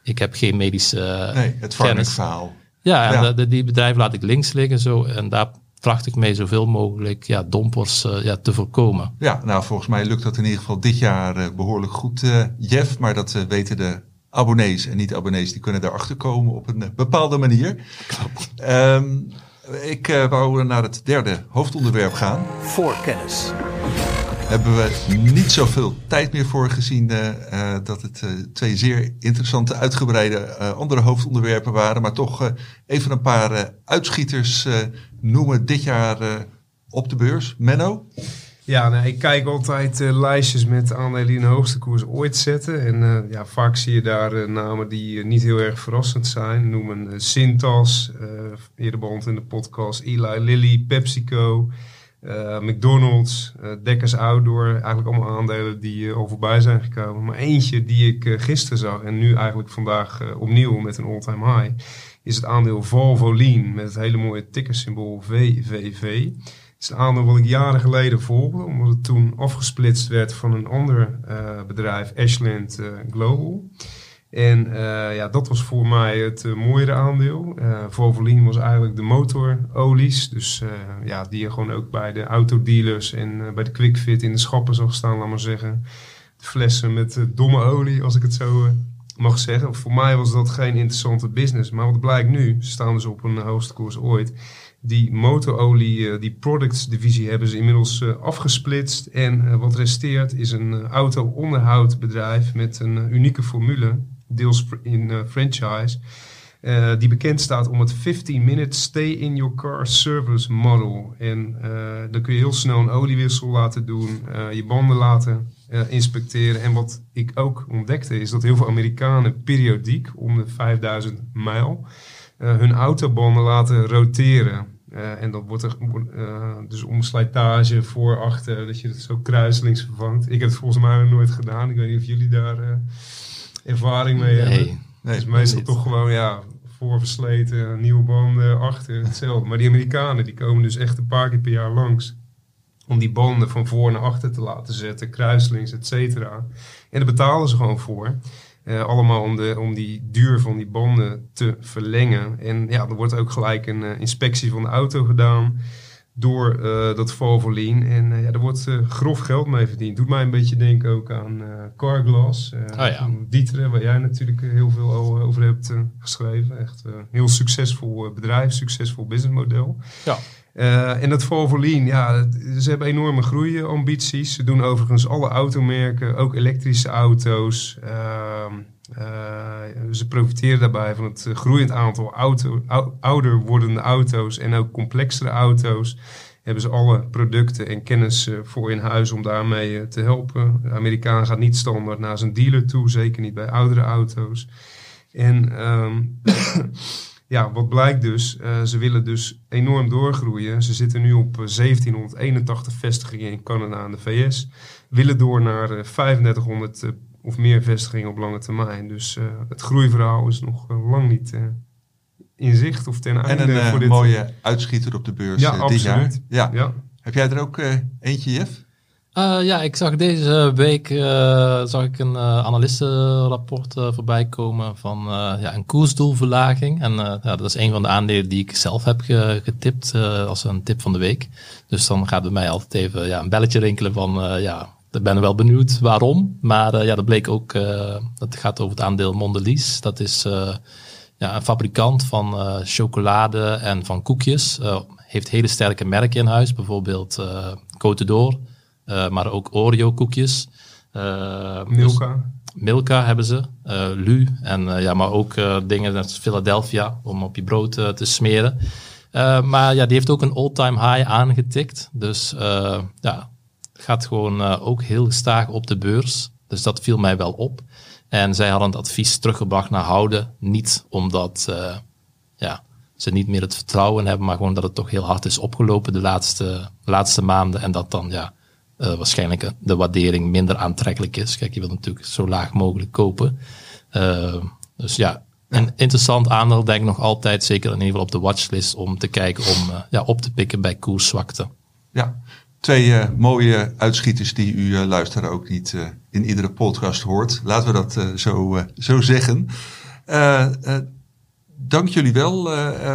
Ik heb geen medische Nee, het verhaal. Ja, en ja. De, die bedrijven laat ik links liggen zo. En daar tracht ik mee zoveel mogelijk ja, dompers ja, te voorkomen. Ja, nou volgens mij lukt dat in ieder geval dit jaar behoorlijk goed, Jeff. Maar dat weten de abonnees en niet-abonnees, die kunnen daarachter komen op een bepaalde manier. Klopt. Um, ik uh, wou naar het derde hoofdonderwerp gaan. Voorkennis. Hebben we niet zoveel tijd meer voor gezien uh, uh, dat het twee zeer interessante, uitgebreide andere hoofdonderwerpen waren. Maar toch even een paar uitschieters noemen dit jaar op de beurs. Menno? Ja, nou, ik kijk altijd uh, lijstjes met aandelen die de hoogste koers ooit zetten. En uh, ja, vaak zie je daar uh, namen die niet heel erg verrassend zijn. Noem een Cintas, eerder behandeld in de podcast, Eli Lilly, PepsiCo, McDonald's, Dekkers Outdoor. Eigenlijk allemaal aandelen die al voorbij zijn gekomen. Maar eentje die ik gisteren zag en nu eigenlijk vandaag opnieuw met een all-time high... is het aandeel Valvoline met het hele mooie tickersymbool VVV is een aandeel wat ik jaren geleden volgde, omdat het toen afgesplitst werd van een ander uh, bedrijf, Ashland uh, Global. En uh, ja, dat was voor mij het mooiere aandeel. Valvoline was eigenlijk de motorolies, dus ja, die je gewoon ook bij de autodealers en bij de QuickFit in de schappen zag staan, laat maar zeggen. Flessen met domme olie, als ik het zo mag zeggen. Voor mij was dat geen interessante business, maar wat blijkt nu, ze staan dus op een hoogste koers ooit die motorolie, eh, die products divisie hebben ze inmiddels uh, afgesplitst. En uh, wat resteert is een uh, auto-onderhoudbedrijf met een unieke formule, deels in franchise. die bekend staat om het 15-minute stay in your car service model. En dan kun je heel snel een oliewissel laten doen, je banden laten inspecteren. En wat ik ook ontdekte is dat heel veel Amerikanen periodiek, om de 5000 mijl, hun autobanden laten roteren. Uh, en dan wordt er uh, dus om slijtage voor, achter, dat je het zo kruiselings vervangt. Ik heb het volgens mij nog nooit gedaan. Ik weet niet of jullie daar uh, ervaring mee nee. hebben. Nee, het is meestal toch gewoon, ja, voor versleten, nieuwe banden, achter, hetzelfde. Maar die Amerikanen, die komen dus echt een paar keer per jaar langs. Om die banden van voor naar achter te laten zetten, kruiselings, et cetera. En daar betalen ze gewoon voor. Uh, allemaal om, de, om die duur van die banden te verlengen. En ja, er wordt ook gelijk een uh, inspectie van de auto gedaan. door eh, dat Valvoline. En eh, ja, er wordt eh, grof geld mee verdiend. Doet mij een beetje denken ook aan eh, Carglass. eh, Oh ja. Dieter, waar jij natuurlijk eh, heel veel al over hebt eh, geschreven. Echt een heel succesvol eh, bedrijf, succesvol businessmodel. Ja. Eh, en dat Valvoline, ja, ze hebben enorme groeiambities. Ze doen overigens alle automerken, ook elektrische auto's. Eh, ze profiteren daarbij van het eh, groeiend aantal auto, ou- ouder wordende auto's en ook complexere auto's. Hebben ze alle producten en kennis voor in huis om daarmee te helpen. De Amerikaan gaat niet standaard naar zijn dealer toe, zeker niet bij oudere auto's. En ehm, ja, wat blijkt dus, eh, ze willen dus enorm doorgroeien. Ze zitten nu op eh, 1781 vestigingen in Canada en de VS. Willen door naar eh, 3500 eh, of meer vestigingen op lange termijn. Dus eh, het groeiverhaal is nog eh, lang niet eh, in zicht of ten En einde een eh, voor dit. mooie uitschieter op de beurs Ja, eh, dit jaar. absoluut. Ja. Ja, Heb jij er ook eh, eentje, Jeff? Eh, ja, ik zag deze week eh, zag ik een eh, analistenrapport voorbij komen van ja, een koersdoelverlaging. En ja, dat is een van de aandelen die ik zelf heb ge- getipt als een tip van de week. Dus dan gaat bij mij altijd even ja, een belletje rinkelen van ja, ik ben wel benieuwd waarom. Maar ja, dat bleek ook, dat gaat over het aandeel Mondelez. Dat is ja, een fabrikant van chocolade en van koekjes. Heeft hele sterke merken in huis, bijvoorbeeld Côte d'Or, maar ook Oreo koekjes. Eh, dus- Milka. Milka hebben ze, eh, Lu en eh, ja, maar ook eh, dingen als Philadelphia om op je brood eh, te smeren. Eh, maar ja, die heeft ook een all-time high aangetikt. Dus eh, ja, gaat gewoon eh, ook heel gestaag op de beurs. Dus dat viel mij wel op. En zij hadden het advies teruggebracht naar houden. Niet omdat eh, ja, ze niet meer het vertrouwen hebben, maar gewoon dat het toch heel hard is opgelopen de laatste, laatste maanden. En dat dan ja, eh, waarschijnlijk de waardering minder aantrekkelijk is. Kijk, je wilt natuurlijk zo laag mogelijk kopen. Eh, dus ja, een interessant aandeel denk ik nog altijd, zeker in ieder geval op de watchlist, om te kijken om eh, ja, op te pikken bij koerszwakte. Ja, twee eh, mooie uitschieters die u uh, luisteraar ook niet uh, in iedere podcast hoort. Laten we dat uh, zo, zo zeggen. Uh, dank jullie wel.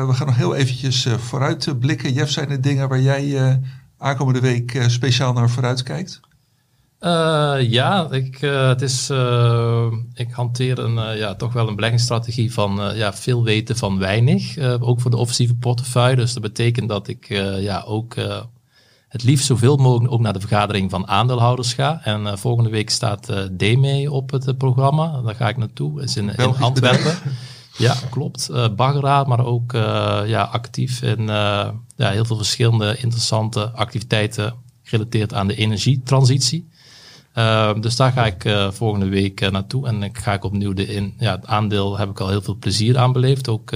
we gaan nog heel eventjes vooruit blikken. Jeff, zijn er dingen waar jij aankomende week speciaal naar vooruit kijkt? Uh, ja, ik, uh, het is, uh, ik hanteer een, ja, toch wel een beleggingsstrategie van ja, veel weten van weinig. ook voor de offensieve portefeuille. Dus dat betekent dat ik ja, ook het liefst zoveel mogelijk ook naar de vergadering van aandeelhouders ga. En volgende week staat DME op het programma. Daar ga ik naartoe. is in, in Antwerpen. Ja, klopt. Uh, Baggeraad, maar ook ja, actief in ja, heel veel verschillende interessante activiteiten gerelateerd aan de energietransitie. Uh, dus daar ga ik volgende week naartoe en ik ga ik opnieuw de in. Ja, het aandeel heb ik al heel veel plezier aan beleefd. Ook,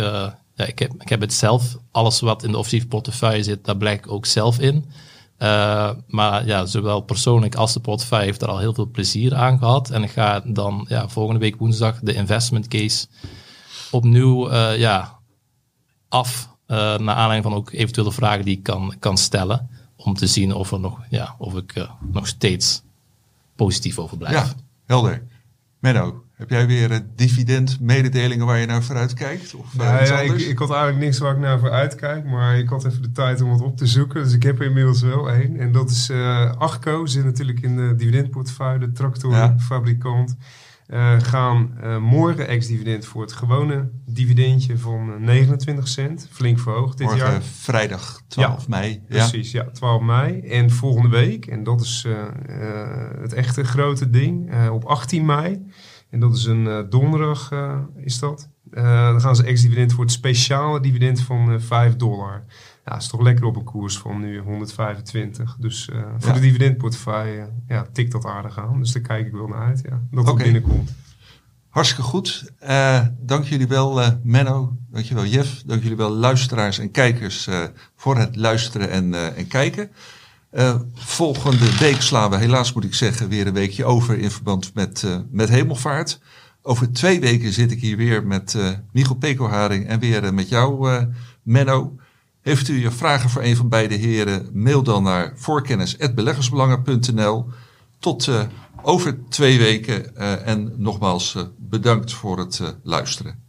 ja, ik, heb, ik heb het zelf, alles wat in de offensieve portefeuille zit, daar blijk ik ook zelf in. maar ja, zowel persoonlijk als de portefeuille heeft er al heel veel plezier aan gehad. En ik ga dan ja, volgende week woensdag de investment case opnieuw ja, af. naar aanleiding van ook eventuele vragen die ik kan, kan stellen. Om te zien of, er nog, ja, of ik nog steeds positief over blijf. Ja, helder. Menno, heb jij weer uh, dividend mededelingen waar je naar vooruit kijkt? Of, uh, ja, ja ik, ik, had eigenlijk niks waar ik naar vooruit kijk, maar ik had even de tijd om wat op te zoeken. Dus ik heb er inmiddels wel één. En dat is uh, Achco, zit natuurlijk in de dividendportefeuille, de tractorfabrikant. Ja. Gaan morgen ex-dividend voor het gewone dividendje van 29 cent. Flink verhoogd dit morgen jaar. vrijdag 12 ja, mei. Precies, ja. 12 mei. En volgende week, en dat is uh, het echte grote ding, op 18 mei. En dat is een donderdag, is dat. dan gaan ze ex-dividend voor het speciale dividend van 5 dollar. Ja, is toch lekker op een koers van nu 125. Dus voor ja. de dividendportefeuille ja, tikt dat aardig aan. Dus daar kijk ik wel naar uit, ja. Dat het binnenkomt. Hartstikke goed. Uh, dank jullie wel, uh, Menno. Dank je wel, Jeff. Dank jullie wel, luisteraars en kijkers, uh, voor het luisteren en, en kijken. volgende week slaan we, helaas moet ik zeggen, weer een weekje over in verband met, met hemelvaart. Over twee weken zit ik hier weer met Michel Pekelharing en weer met jou, Menno. Heeft u vragen voor een van beide heren, mail dan naar voorkennis.beleggersbelangen.nl. Tot over twee weken. Uh, en nogmaals uh, bedankt voor het luisteren.